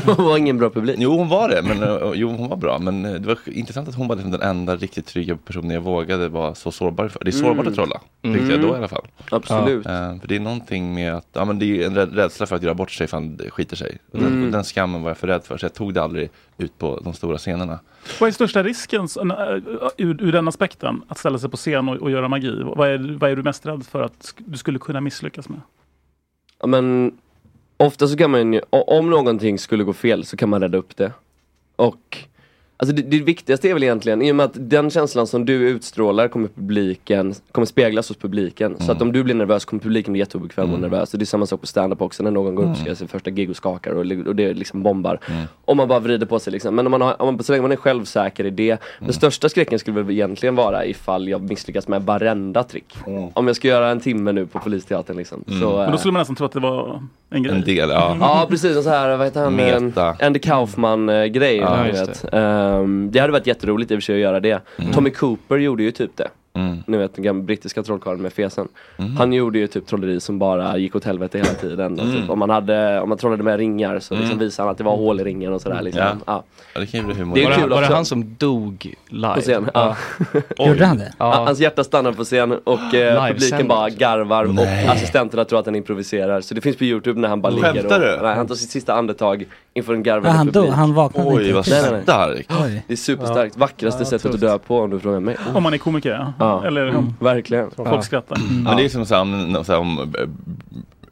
hon var ingen bra publik.
Jo hon var det, men eh, jo hon var bra. Men eh, det var intressant att hon var liksom den enda riktigt trygga personen jag vågade vara så sårbar för. Det är sårbart
Mm.
att trolla,
Mm.
tyckte jag då i alla fall.
Absolut.
Eh, för det är någonting med att, ja men det är en rädsla för att göra bort sig ifall det skiter sig. Den,
Mm.
den skammen var jag för rädd för, så jag tog det aldrig ut på de stora scenerna.
Vad är största risken ur, ur den aspekten? Att ställa sig på scen och, och göra magi. Vad är, vad är du mest rädd för att du skulle kunna misslyckas med?
Ja, men ofta så kan man ju, om någonting skulle gå fel så kan man rädda upp det. Och Alltså det, det viktigaste är väl egentligen, i och med att den känslan som du utstrålar kommer publiken, kommer speglas hos publiken. Så att om du blir nervös kommer publiken bli jätteobekväm och nervös. Och det är samma sak på stand-up också, när någon går upp och ska göra sin första gig och skakar och, och det liksom bombar. Om man bara vrider på sig liksom. Men om man har, om man, så länge man är självsäker i det. Den största skräcken skulle väl egentligen vara ifall jag misslyckas med varenda trick. Om jag ska göra en timme nu på Polisteatern liksom. Så,
Men då
eh,
skulle man nästan tro att det var en grej.
En del, ja.
Ja precis, en så här, vad heter han,
Meta.
eh, Andy Kaufman eh, grej.
Ja,
Ehm, det hade varit jätteroligt i och för sig att göra det.
Mm.
Tommy Cooper gjorde ju typ det.
Mm.
Ni vet den gamla brittiska trollkarlen med fesen.
Mm.
Han gjorde ju typ trolleri som bara gick åt helvete hela tiden.
Mm.
Typ, om, man hade, om man trollade med ringar så liksom
Mm.
visade han att det var hål i ringen och sådär. Liksom.
Ja.
Ja.
Ja, det kan ju bli humor.
Det är
Var det-
kul
var det han som dog live?
På scen, ja.
Gjorde han det?
Ja. Hans hjärta stannar på scen och eh, publiken bara garvar
Nej.
och assistenterna tror att han improviserar. Så det finns på youtube när han bara ligger
Skämtar
och
du?
nej, han tar sitt sista andetag inför en
Ja,
garvande
han,
publik.
dog, han vaknade
Oj,
inte.
vad starkt.
Det är superstarkt, vackraste
Ja,
sättet att dö på om du frågar mig.
Om man är komiker ja.
Ja.
Eller
Mm. Verkligen.
folk skrattar.
Men det är som så här, om, så här, om eh,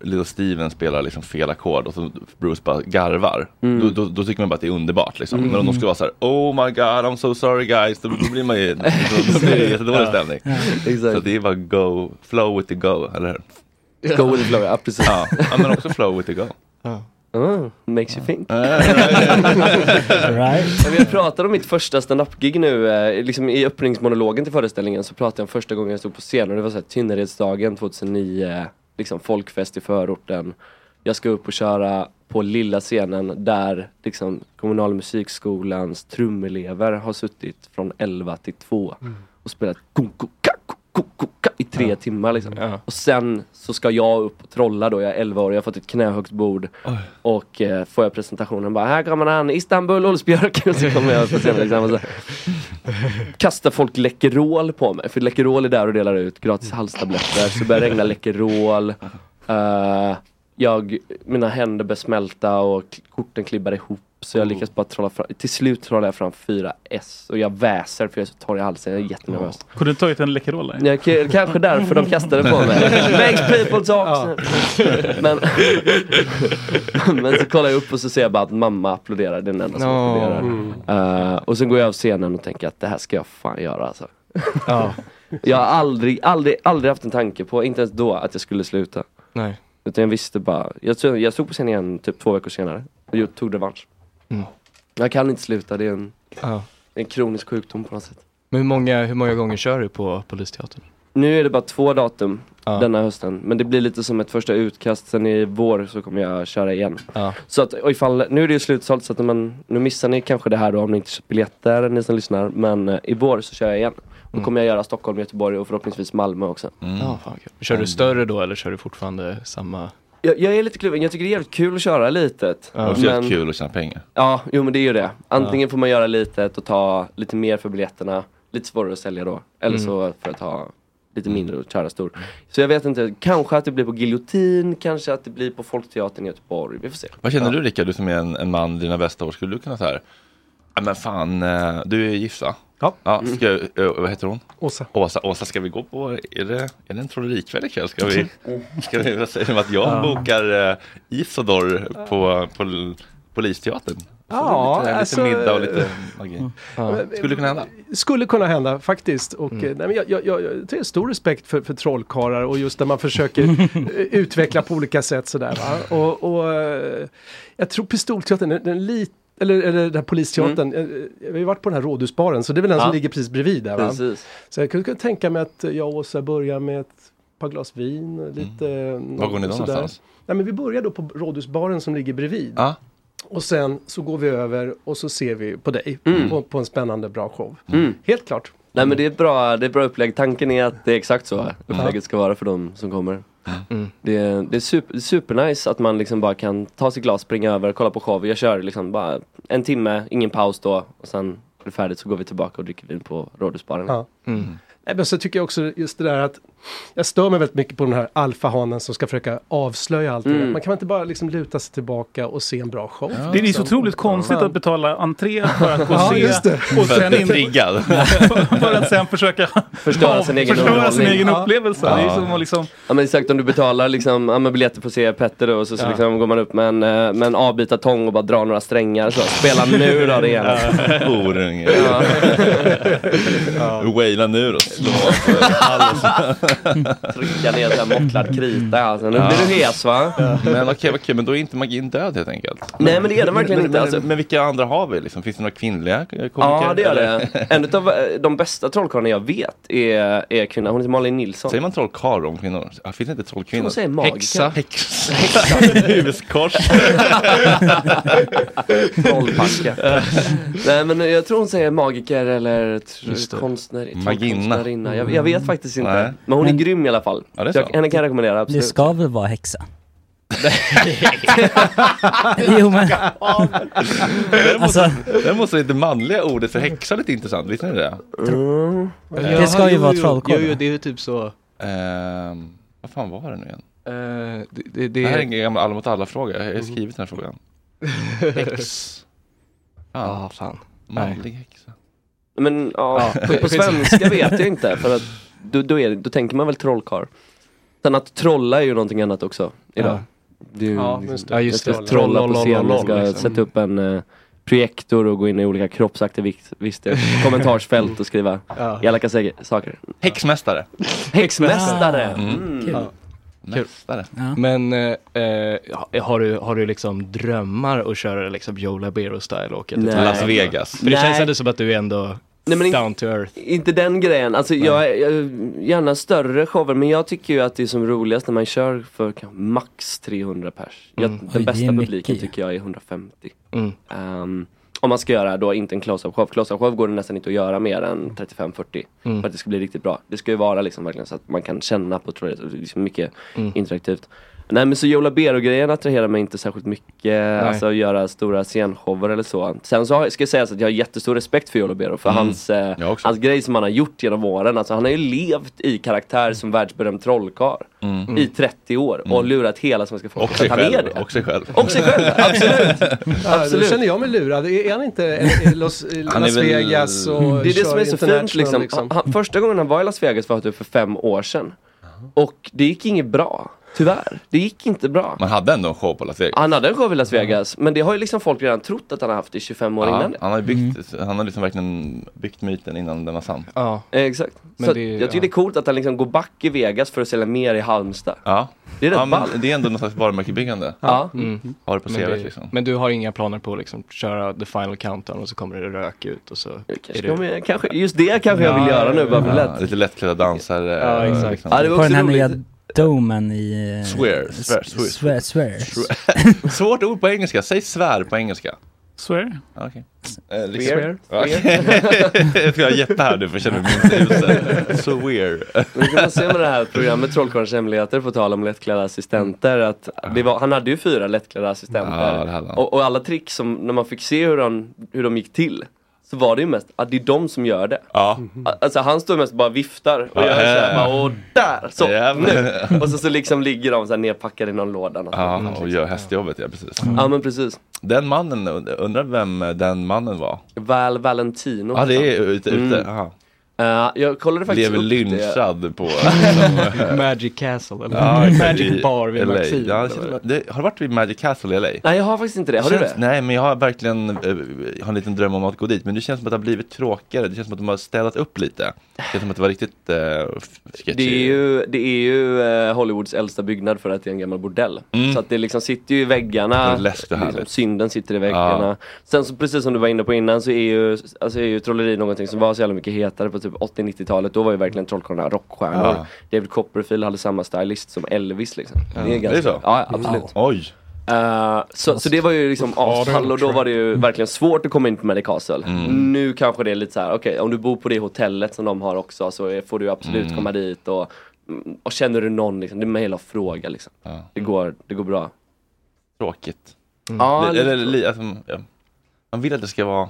Little Steven spelar liksom fel ackord och så Bruce bara garvar.
Mm.
Då, då, då tycker man bara att det är underbart liksom.
Mm.
Men om de skulle vara så här, oh my god I'm so sorry guys, då, då blir man ju, då, då blir det jättedålig
Ja.
stämning.
Exakt.
Så det är bara go, flow with the go, eller hur?
Go with the flow, ja precis.
Ja, ja men också flow with the go.
Oh, makes you think.
Right.
Men Vi pratade om mitt första stand-up-gig nu, eh, liksom i öppningsmonologen till föreställningen så pratade jag om första gången jag stod på scen och det var så här Tynneredsdagen 2009, liksom folkfest i förorten. Jag ska upp och köra på lilla scenen där liksom kommunal musikskolans trumelever har suttit från 11 till 2 och spelat gung, gung, ka, gung, gung, gung, ka i tre timmar liksom. Och sen så ska jag upp och trolla då, jag är 11 år, jag har fått ett knähögt bord. Och eh, får jag presentationen bara, här kommer han, Istanbul, Ulf Björk. Och så kommer jag på scenen liksom, och så kastar folk Läkerol på mig. För Läkerol är där och delar ut gratis halstabletter. Så det börjar regna Läkerol. Eh, jag, mina händer börjar smälta och korten klibbar ihop. Så jag lyckas bara trolla fram, till slut trollar jag fram fyra S. Och jag väser för jag är så torr i halsen, jag är jättenervös.
Kunde du tagit en Läkerol? där?
Ja, kanske därför de kastade på mig. Makes people talk. Men, men så kollar jag upp och så ser jag bara att mamma applåderar, det är den enda som
Åh.
applåderar.
Mm.
Eh, och sen går jag av scenen och tänker att det här ska jag fan göra alltså. jag har aldrig, aldrig, aldrig haft en tanke på, inte ens då, att jag skulle sluta.
Nej.
Utan jag visste bara, jag, tror- jag stod på scenen igen typ två veckor senare och tog revansch.
Mm.
Jag kan inte sluta, det är en,
Ja.
en kronisk sjukdom på något sätt.
Men hur många, hur många gånger kör du på Polisteatern?
Nu är det bara två datum
Ja.
denna hösten. Men det blir lite som ett första utkast. Sen i vår så kommer jag köra igen.
Ja.
Så att och ifall, nu är det ju slutsålt så att man, nu missar ni kanske det här då om ni inte köpt biljetter, ni som lyssnar. Men eh, i vår så kör jag igen. Då
Mm.
kommer jag göra Stockholm, Göteborg och förhoppningsvis Malmö också.
Ja, fan, kul. Kör du större då eller kör du fortfarande samma?
Jag, jag är lite kluven, jag tycker det är jävligt kul att köra litet.
Det är också jävligt kul att tjäna pengar.
Ja, jo men det är ju det. Antingen får man göra litet och ta lite mer för biljetterna, lite svårare att sälja då. Eller
Mm.
så för att ha lite mindre och köra stor. Så jag vet inte, kanske att det blir på Giljotin, kanske att det blir på Folkteatern i Göteborg. Vi får se.
Vad känner
Ja.
du Rickard, du som är en, en man i dina bästa år, skulle du kunna säga Ja men fan, eh, du är gift va?
Ja.
ja ska, eh, vad heter hon?
Åsa.
Åsa, Åsa ska vi gå på, är det, är det en trollerikväll ikväll? Ska vi, ska vi, om att jag
Ja.
bokar eh, Isidor på, på Polisteatern? Så
Ja,
lite,
alltså,
lite middag och lite magi.
Ja.
Skulle det kunna hända?
Skulle kunna hända faktiskt. Och,
Mm.
eh, nej, men jag, jag, jag, jag tror stor respekt för, för trollkarlar och just när man försöker utveckla på olika sätt sådär. Va? Och, och, eh, jag tror Pistolteatern, den, den lit, eller, eller den här Polisteatern, eh, vi har ju varit på den här Rådhusbaren så det är väl den
Ja.
som ligger precis bredvid där. Va?
Precis.
Så jag kunde kunna tänka mig att jag och Åsa börjar med ett par glas vin. Lite,
Mm. Var går ni då någonstans?
Nej, men vi börjar då på Rådhusbaren som ligger bredvid.
Ja.
Och sen så går vi över och så ser vi på dig
Mm.
på, på en spännande bra show.
Mm.
Helt klart.
Nej men det är ett bra, det är ett bra upplägg. Tanken är att det är exakt så upplägget ska vara för de som kommer.
Mm.
Det är, det är super, supernice att man liksom bara kan ta sitt glas, springa över, kolla på show. Jag kör liksom bara en timme, ingen paus då och sen är det färdigt så går vi tillbaka och dricker vin på Rådhusbaren.
Ja.
Mm.
Nej, men så tycker jag också just det där att jag stör mig väldigt mycket på den här alfahanen som ska försöka avslöja allting.
Mm.
Man kan inte bara liksom luta sig tillbaka och se en bra show.
Det är så
liksom.
otroligt konstigt
Ja.
att betala entré för att gå och
Ja,
se och sen in,
Triggad.
för att sen försöka
Förstöra sin egen
förstöra sin egen
Ja.
upplevelse. Det är som att liksom,
Ja men exakt om du betalar liksom, ja, men biljetter på att se Petter då och så, så
Ja.
liksom går man upp med en, eh, med en avbyta tång och bara drar några strängar så. Spela nu då det ena.
Horunge.
Ja.
Waila nu då. Slå.
Trycka ner här mocklad krita. Alltså. Nu blir du hes va?
Men okej, okej, men då är inte magin död helt enkelt.
Nej, men det är den verkligen
men,
inte,
Men,
alltså.
men vilka andra har vi? Liksom? Finns det några kvinnliga komiker?
Ja det gör det. En av eh, de bästa trollkarlarna jag vet är, är kvinna. Hon heter Malin Nilsson.
Säger man trollkarl om kvinnor? Ja, finns det inte trollkvinnor?
Hon säger magiker.
Häxa. Häxa. Huskors.
Trollpacka. Nej men jag tror hon säger magiker eller konstnär,
Maginna.
konstnärinna. Jag, jag vet faktiskt inte.
Nej.
Men hon är
Men-
grym i alla fall.
Ja, det är
så jag, henne kan jag rekommendera
Det
absolut.
ska väl vara häxa? jo men... Alltså,
Däremot är det manliga ordet för häxa lite intressant, visste ni det?
Mm.
Det ska ju vara trollkarl.
Jo, jo, det är ju typ så.
Ehm, vad fan var det nu igen?
Eh, det, det,
Det
det
här är
är...
en gammal alla mot alla fråga, jag har skrivit den här frågan. Häx. Fan.
Ja, fan. Nej.
Manlig häxa.
Men ja, på, på svenska vet jag inte. För att då, då, är, då tänker man väl trollkarl. Sen att trolla är ju någonting annat också idag.
Ja.
Det är ju,
Ja,
liksom,
just det.
Ja, just
jag ska
det.
trolla på scen, jag ska
liksom.
sätta upp en eh, projektor och gå in i olika kroppsaktivister, kommentarsfält och skriva
Ja.
elaka säger- saker.
Häxmästare.
Häxmästare!
Mm.
Mm.
Kul.
Ja.
Mästare.
Ja.
Men eh, eh, har, du, har du liksom drömmar att köra liksom Joe Labero-style och åka till.
Las Vegas.
För det känns
Nej.
ändå som att du ändå
Nej, men in-
down to earth.
Inte den grejen, alltså jag, är- jag gärna större shower men jag tycker ju att det är som roligast när man kör för max 300 pers. Jag,
Mm.
Den
Oj,
bästa publiken tycker jag är 150.
Mm.
Ehm, om man ska göra då inte en close-up show. Close-up show går det nästan inte att göra mer än 35-40
Mm.
för att det ska bli riktigt bra. Det ska ju vara liksom verkligen så att man kan känna på tror jag, liksom mycket
Mm.
interaktivt. Nej men så Joe Labero-grejen attraherar mig inte särskilt mycket, alltså att göra stora scenshower eller så. Sen så har, ska jag säga så att jag har jättestor respekt för Joe Labero för
Mm.
hans, eh, hans grej som han har gjort genom åren. Alltså han har ju levt i karaktär som världsberömd trollkarl
Mm.
i 30 år och lurat hela svenska folket
Och sig
att han
själv.
det.
Och sig själv.
Och sig själv, absolut! Absolut.
känner jag mig lurad. Är han inte i Los, Las Vegas och
Det är det som är så fint
international,
liksom. Han, första gången han var i Las Vegas var typ för fem år sedan. Och det gick inget bra. Tyvärr. Det gick inte bra.
Man hade ändå en show på Las Vegas.
Han hade en show i Las Vegas, men det har ju liksom folk redan trott att han har haft i 25 år
Ja,
innan
han har byggt, han har liksom verkligen byggt myten innan den var sann.
Ja.
Eh, Exakt.
Men
så
det-
jag tycker
ja.
det är coolt att han liksom går back i Vegas för att sälja mer i Halmstad.
Ja.
Det är rätt
ja,
ball.
det är ändå någon slags varumärkebyggande.
Ja.
Mm.
Har det på
det,
liksom.
men du har inga planer på att liksom köra the final countdown och så kommer det rök ut och så
Kanske,
det...
kommer- kanske, just det kanske jag vill göra nu bara för
Ja,
lätt.
lite lättklädda dansare.
Ja, exakt.
Liksom.
Ja, det var
på
också
den här
roligt.
nya domen i... eh,
Swear,
s-
swear, swear.
swear, swear.
Svårt ord på engelska, säg svär på engelska.
Swear.
Ja, Okej. Eh, liksom-
Swear.
Ja. jag ska jätta här nu för att känna mig usel. Så weird.
Nu kan man se med det här programmet Trollkarlens hemligheter, på tal om lättklädda assistenter, att det var, han hade ju fyra lättklädda assistenter.
Ja, det hade han.
och, och alla trick som, när man fick se hur de, hur de gick till, så var det ju mest att det är de som gör det.
Ja.
Alltså han står mest bara viftar och
Ja,
gör såhär, bara, och där! Så,
Ja,
nu! Och så, så liksom ligger de så här nerpackade i någon låda.
Ja, och gör hästjobbet, ja precis.
Ja men precis.
Den mannen, undrar vem den mannen var?
Val Valentino.
Ja, det är ute, ute.
Mm. Eh, jag kollade faktiskt
Lever
upp det.
lynchad på...
Magic Castle eller
Ja,
Magic Bar vid
LA.
Maxim.
Ja, det det, har du varit vid Magic Castle i LA?
Nej jag har faktiskt inte det, har du
Känns-
det?
Nej, men jag har verkligen eh, har en liten dröm om att gå dit. Men det känns som att det har blivit tråkigare. Det känns som att de har städat upp lite. Det känns som att det var riktigt uh, sketchy.
Det är ju, det är ju eh, Hollywoods äldsta byggnad för att det är en gammal bordell.
Mm.
Så att det liksom sitter ju i väggarna,
Det
liksom, synden sitter i väggarna. Sen så precis som du var inne på innan så är ju, alltså är ju trolleri någonting som var så jävla mycket hetare på typ 80-90-talet. Då var ju verkligen trollkarlarna rockstjärnor.
Ja.
David Copperfield hade samma stylist som Elvis liksom.
Ja.
Det är ganska,
Det är så?
Ja, absolut.
Oj.
Eh, så, så det var ju liksom asfall och då var det ju verkligen svårt att komma in på Magic Castle.
Mm.
Nu kanske det är lite så här: okej om du bor på det hotellet som de har också så får du absolut
Mm.
komma dit och, mm, och känner du någon liksom, det är och fråga liksom.
Ja.
Det, går, det går bra.
Tråkigt.
Ja,
Det-
lite
eller, li, alltså, ja. Man vill att det ska vara,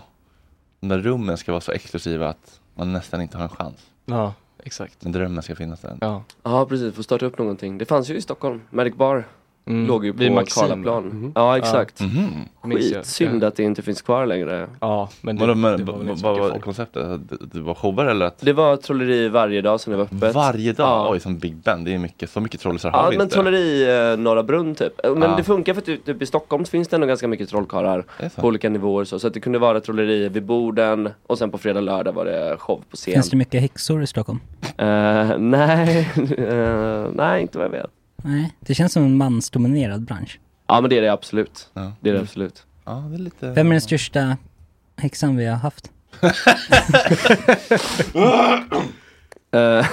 de där rummen ska vara så exklusiva att man nästan inte har en chans.
Ja, exakt.
Men drömmen ska finnas där.
Ja.
Ja precis, få starta upp någonting. Det fanns ju i Stockholm, Magic Bar.
Mm.
Låg ju
Vid
på
Maxim.
Karlaplan.
Mhm.
Ja exakt.
Minns jag.
Skitsynd att det inte finns kvar längre.
Ja, men
Vadå, men, vad vad var konceptet? Du, du var showare eller? Att...
Det var trolleri varje dag som det var öppet.
Varje dag?
Ja.
Oj, som Big Ben. Det är mycket. Så mycket trollisar har
Ja
vi
men
inte.
trolleri eh, Norra Brunn typ. Eh, Men
Ja.
det funkar för att typ, typ i Stockholm finns det ändå ganska mycket trollkarlar på olika nivåer så. Så att det kunde vara trolleri vid borden och sen på fredag lördag var det show på scen.
Finns det mycket häxor i Stockholm?
Eh, nej, eh, nej inte vad jag vet.
Nej, det känns som en mansdominerad bransch.
Ja men det är det absolut. Det är det absolut.
Ja, det är lite...
Vem är den största häxan vi har haft?
Eh,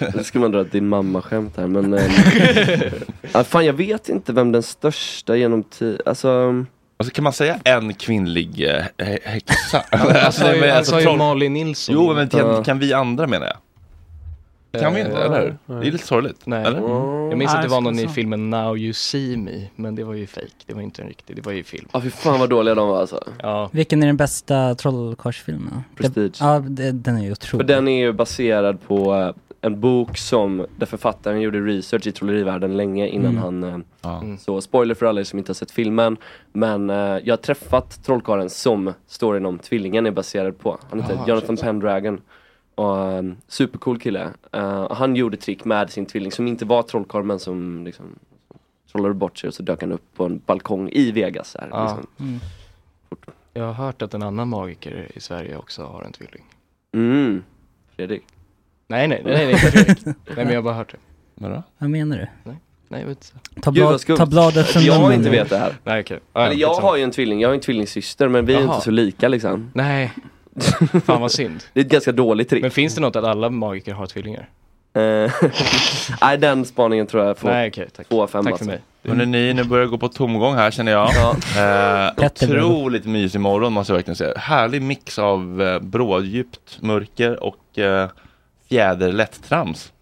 Nu ska man dra ett din mamma-skämt här men eh, ja, Fan jag vet inte vem den största genom tid, alltså
Alltså kan man säga en kvinnlig eh, hä- häxa?
Sa ju-
men
ju
troll-
Malin Nilsson.
Jo men kan,
Ja.
kan vi andra menar jag? Kan vi inte,
Eh,
eller hur? Det är lite sorgligt.
Nej.
Eller?
Jag minns att det var någon i filmen Now You See Me, men det var ju fake. Det var inte en riktig, det var ju film.
Ja fy fan vad dåliga de var alltså.
Ja.
Vilken är den bästa trollkarlsfilmen?
Prestige.
Ja, det, den är ju
För
otrolig.
den är ju baserad på eh, en bok som, där författaren gjorde research i trollerivärlden länge innan
Mm.
han, eh, så spoiler för alla er som inte har sett filmen. Men eh, jag har träffat trollkarlen som storyn om tvillingen är baserad på. Han heter
Aha,
Jonathan
shit.
Pendragon. Och, um, supercool kille. Eh, han gjorde trick med sin tvilling som inte var trollkarl men som liksom trollade bort sig och så dök han upp på en balkong i Vegas. Här,
Ja.
liksom.
Mm. Jag har hört att en annan magiker i Sverige också har en tvilling.
Mm. Fredrik.
Nej, nej, nej, nej, nej, Fredrik. nej men jag har bara hört det.
Vadå?
Vad menar du?
Nej, nej jag vet inte.
Ta,
Gud,
blad,
skumt.
ta bladet från
Jag
munnen
inte vet det här.
Nej okej.
Eller jag har ju en tvilling, jag har en tvillingsyster men vi är
Jaha.
inte så lika liksom.
Nej. Fan vad synd.
Det är ett ganska dåligt trick.
Men finns det något att alla magiker har tvillingar?
Eh, Nej den spaningen tror jag får
Nej okej, tack.
två av fem
Tack för mig.
Hörrni, ni, nu börjar gå på tomgång här känner jag. Eh,
börjar gå.
otroligt mysig morgon måste jag verkligen säga. Härlig mix av eh, bråddjupt mörker och eh, fjäderlätt trams.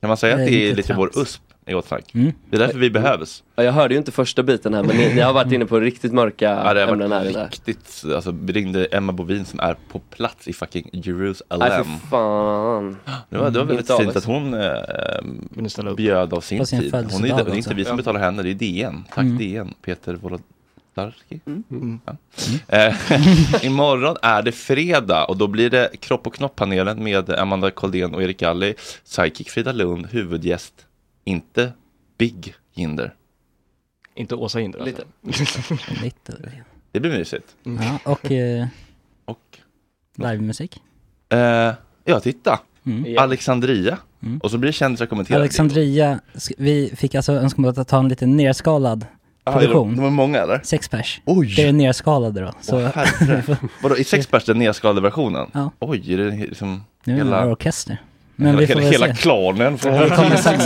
Kan man säga
Eh,
att det är
lite
lite vår
trams.
USP i Snack?
Mm.
Det är därför vi behövs.
Ja, jag hörde ju inte första biten här men ni, ni har varit inne på riktigt mörka
Ja, det har
ämnen här
varit
inne.
riktigt, alltså vi ringde Emma Bovin som är på plats i fucking
Nej
Jerusalem.
för fan.
Det var, det var väldigt
Inte
fint att hon eh, bjöd av sin tid. Hon är, det är inte vi som
Ja.
betalar henne, det är DN. Tack
Mm.
DN, Peter Wolodarski.
Mm.
Ja. Eh, imorgon är det fredag och då blir det Kropp och knopp-panelen med Amanda Koldén och Erik Galli. Psychic Frida Lund, huvudgäst, inte Big Jinder.
Inte Åsa Hinder
Lite.
Lite.
Det blir mysigt.
Ja, och, eh,
och
livemusik.
Eh, ja, titta.
Mm.
Alexandria.
Mm.
Och så blir det kändisar kommenterade.
Alexandria, vi fick alltså önskemål att ta en lite nerskalad
Ah,
produktion.
De var många eller?
Sex pers.
Oj.
Det är nerskalade då. Så
Åh, herre. Vadå, i sex pers den nedskalade versionen?
Ja.
Oj, är det liksom
Nu är det
hela,
en orkester.
hela,
vi får
hela,
se.
klanen får
Det kommer, sax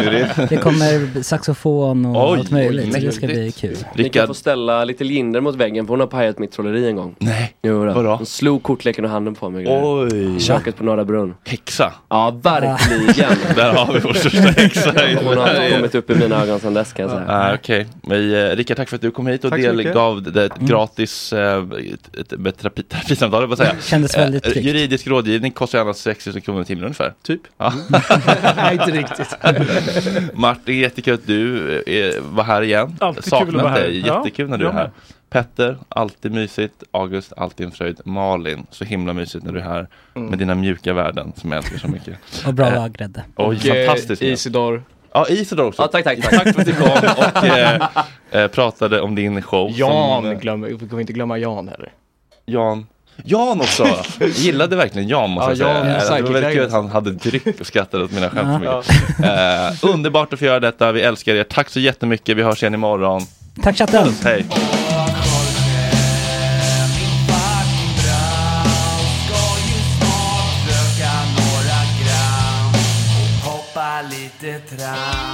det.
kommer saxofon och
Oj,
allt möjligt. så det ska bli
mäktigt.
kul.
Ni kan
Rickard,
få ställa lite Linder mot väggen för hon har pajat mitt trolleri en gång.
Nej.
Jo, då.
Vadå?
Hon slog kortleken och handen på mig.
Oj.
I köket på Norra Brunn.
häxa.
Ja, verkligen.
Där har vi vår största häxa.
Hon har inte kommit upp i mina ögon sedan dess kan jag säga.
Ah, Okej, Men, eh, Rickard tack för att du kom hit och delgav det ett gratis eh, ett, ett, ett terapisamtal, jag säga.
Kändes väldigt
Eh,
tryggt.
Juridisk rådgivning kostar annars 6 000 kronor i timmen ungefär.
Typ. Nej, inte riktigt.
Martin, jättekul att du eh, var här igen.
Alltid kul att
Saknat
vara här.
dig,
Ja,
jättekul när du är här. Petter, alltid mysigt. August, alltid en fröjd. Malin, så himla mysigt när du är här med dina mjuka värden som jag älskar så mycket.
Och bra
Eh,
laggrädde.
Oj,
Och, eh,
fantastiskt.
Isidor.
Ja, Isidor också.
Ja, tack, tack, tack.
Tack för att du kom och eh, eh, pratade om din show.
Jan,
som,
glömmer, vi får inte glömma Jan heller.
Jan. Jan också! Jag gillade verkligen Jan måste
Ja,
jag
Jan,
säga. Eh, Det var väldigt kul att han hade dryck och skrattade åt mina skämt så mycket. Eh, underbart att få göra detta, vi älskar er. Tack så jättemycket, vi hörs igen imorgon.
Tack chatten!
Hej!
Lite tram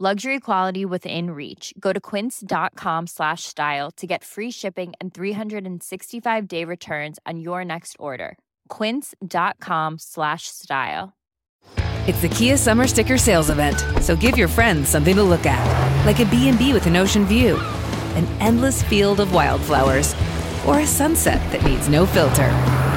Luxury quality within reach. Go to quince.com slash style to get free shipping and 365 day returns on your next order. Quince.com slash style.
It's the Kia Summer Sticker Sales Event, so give your friends something to look at, like a B&B with an ocean view, an endless field of wildflowers, or a sunset that needs no filter.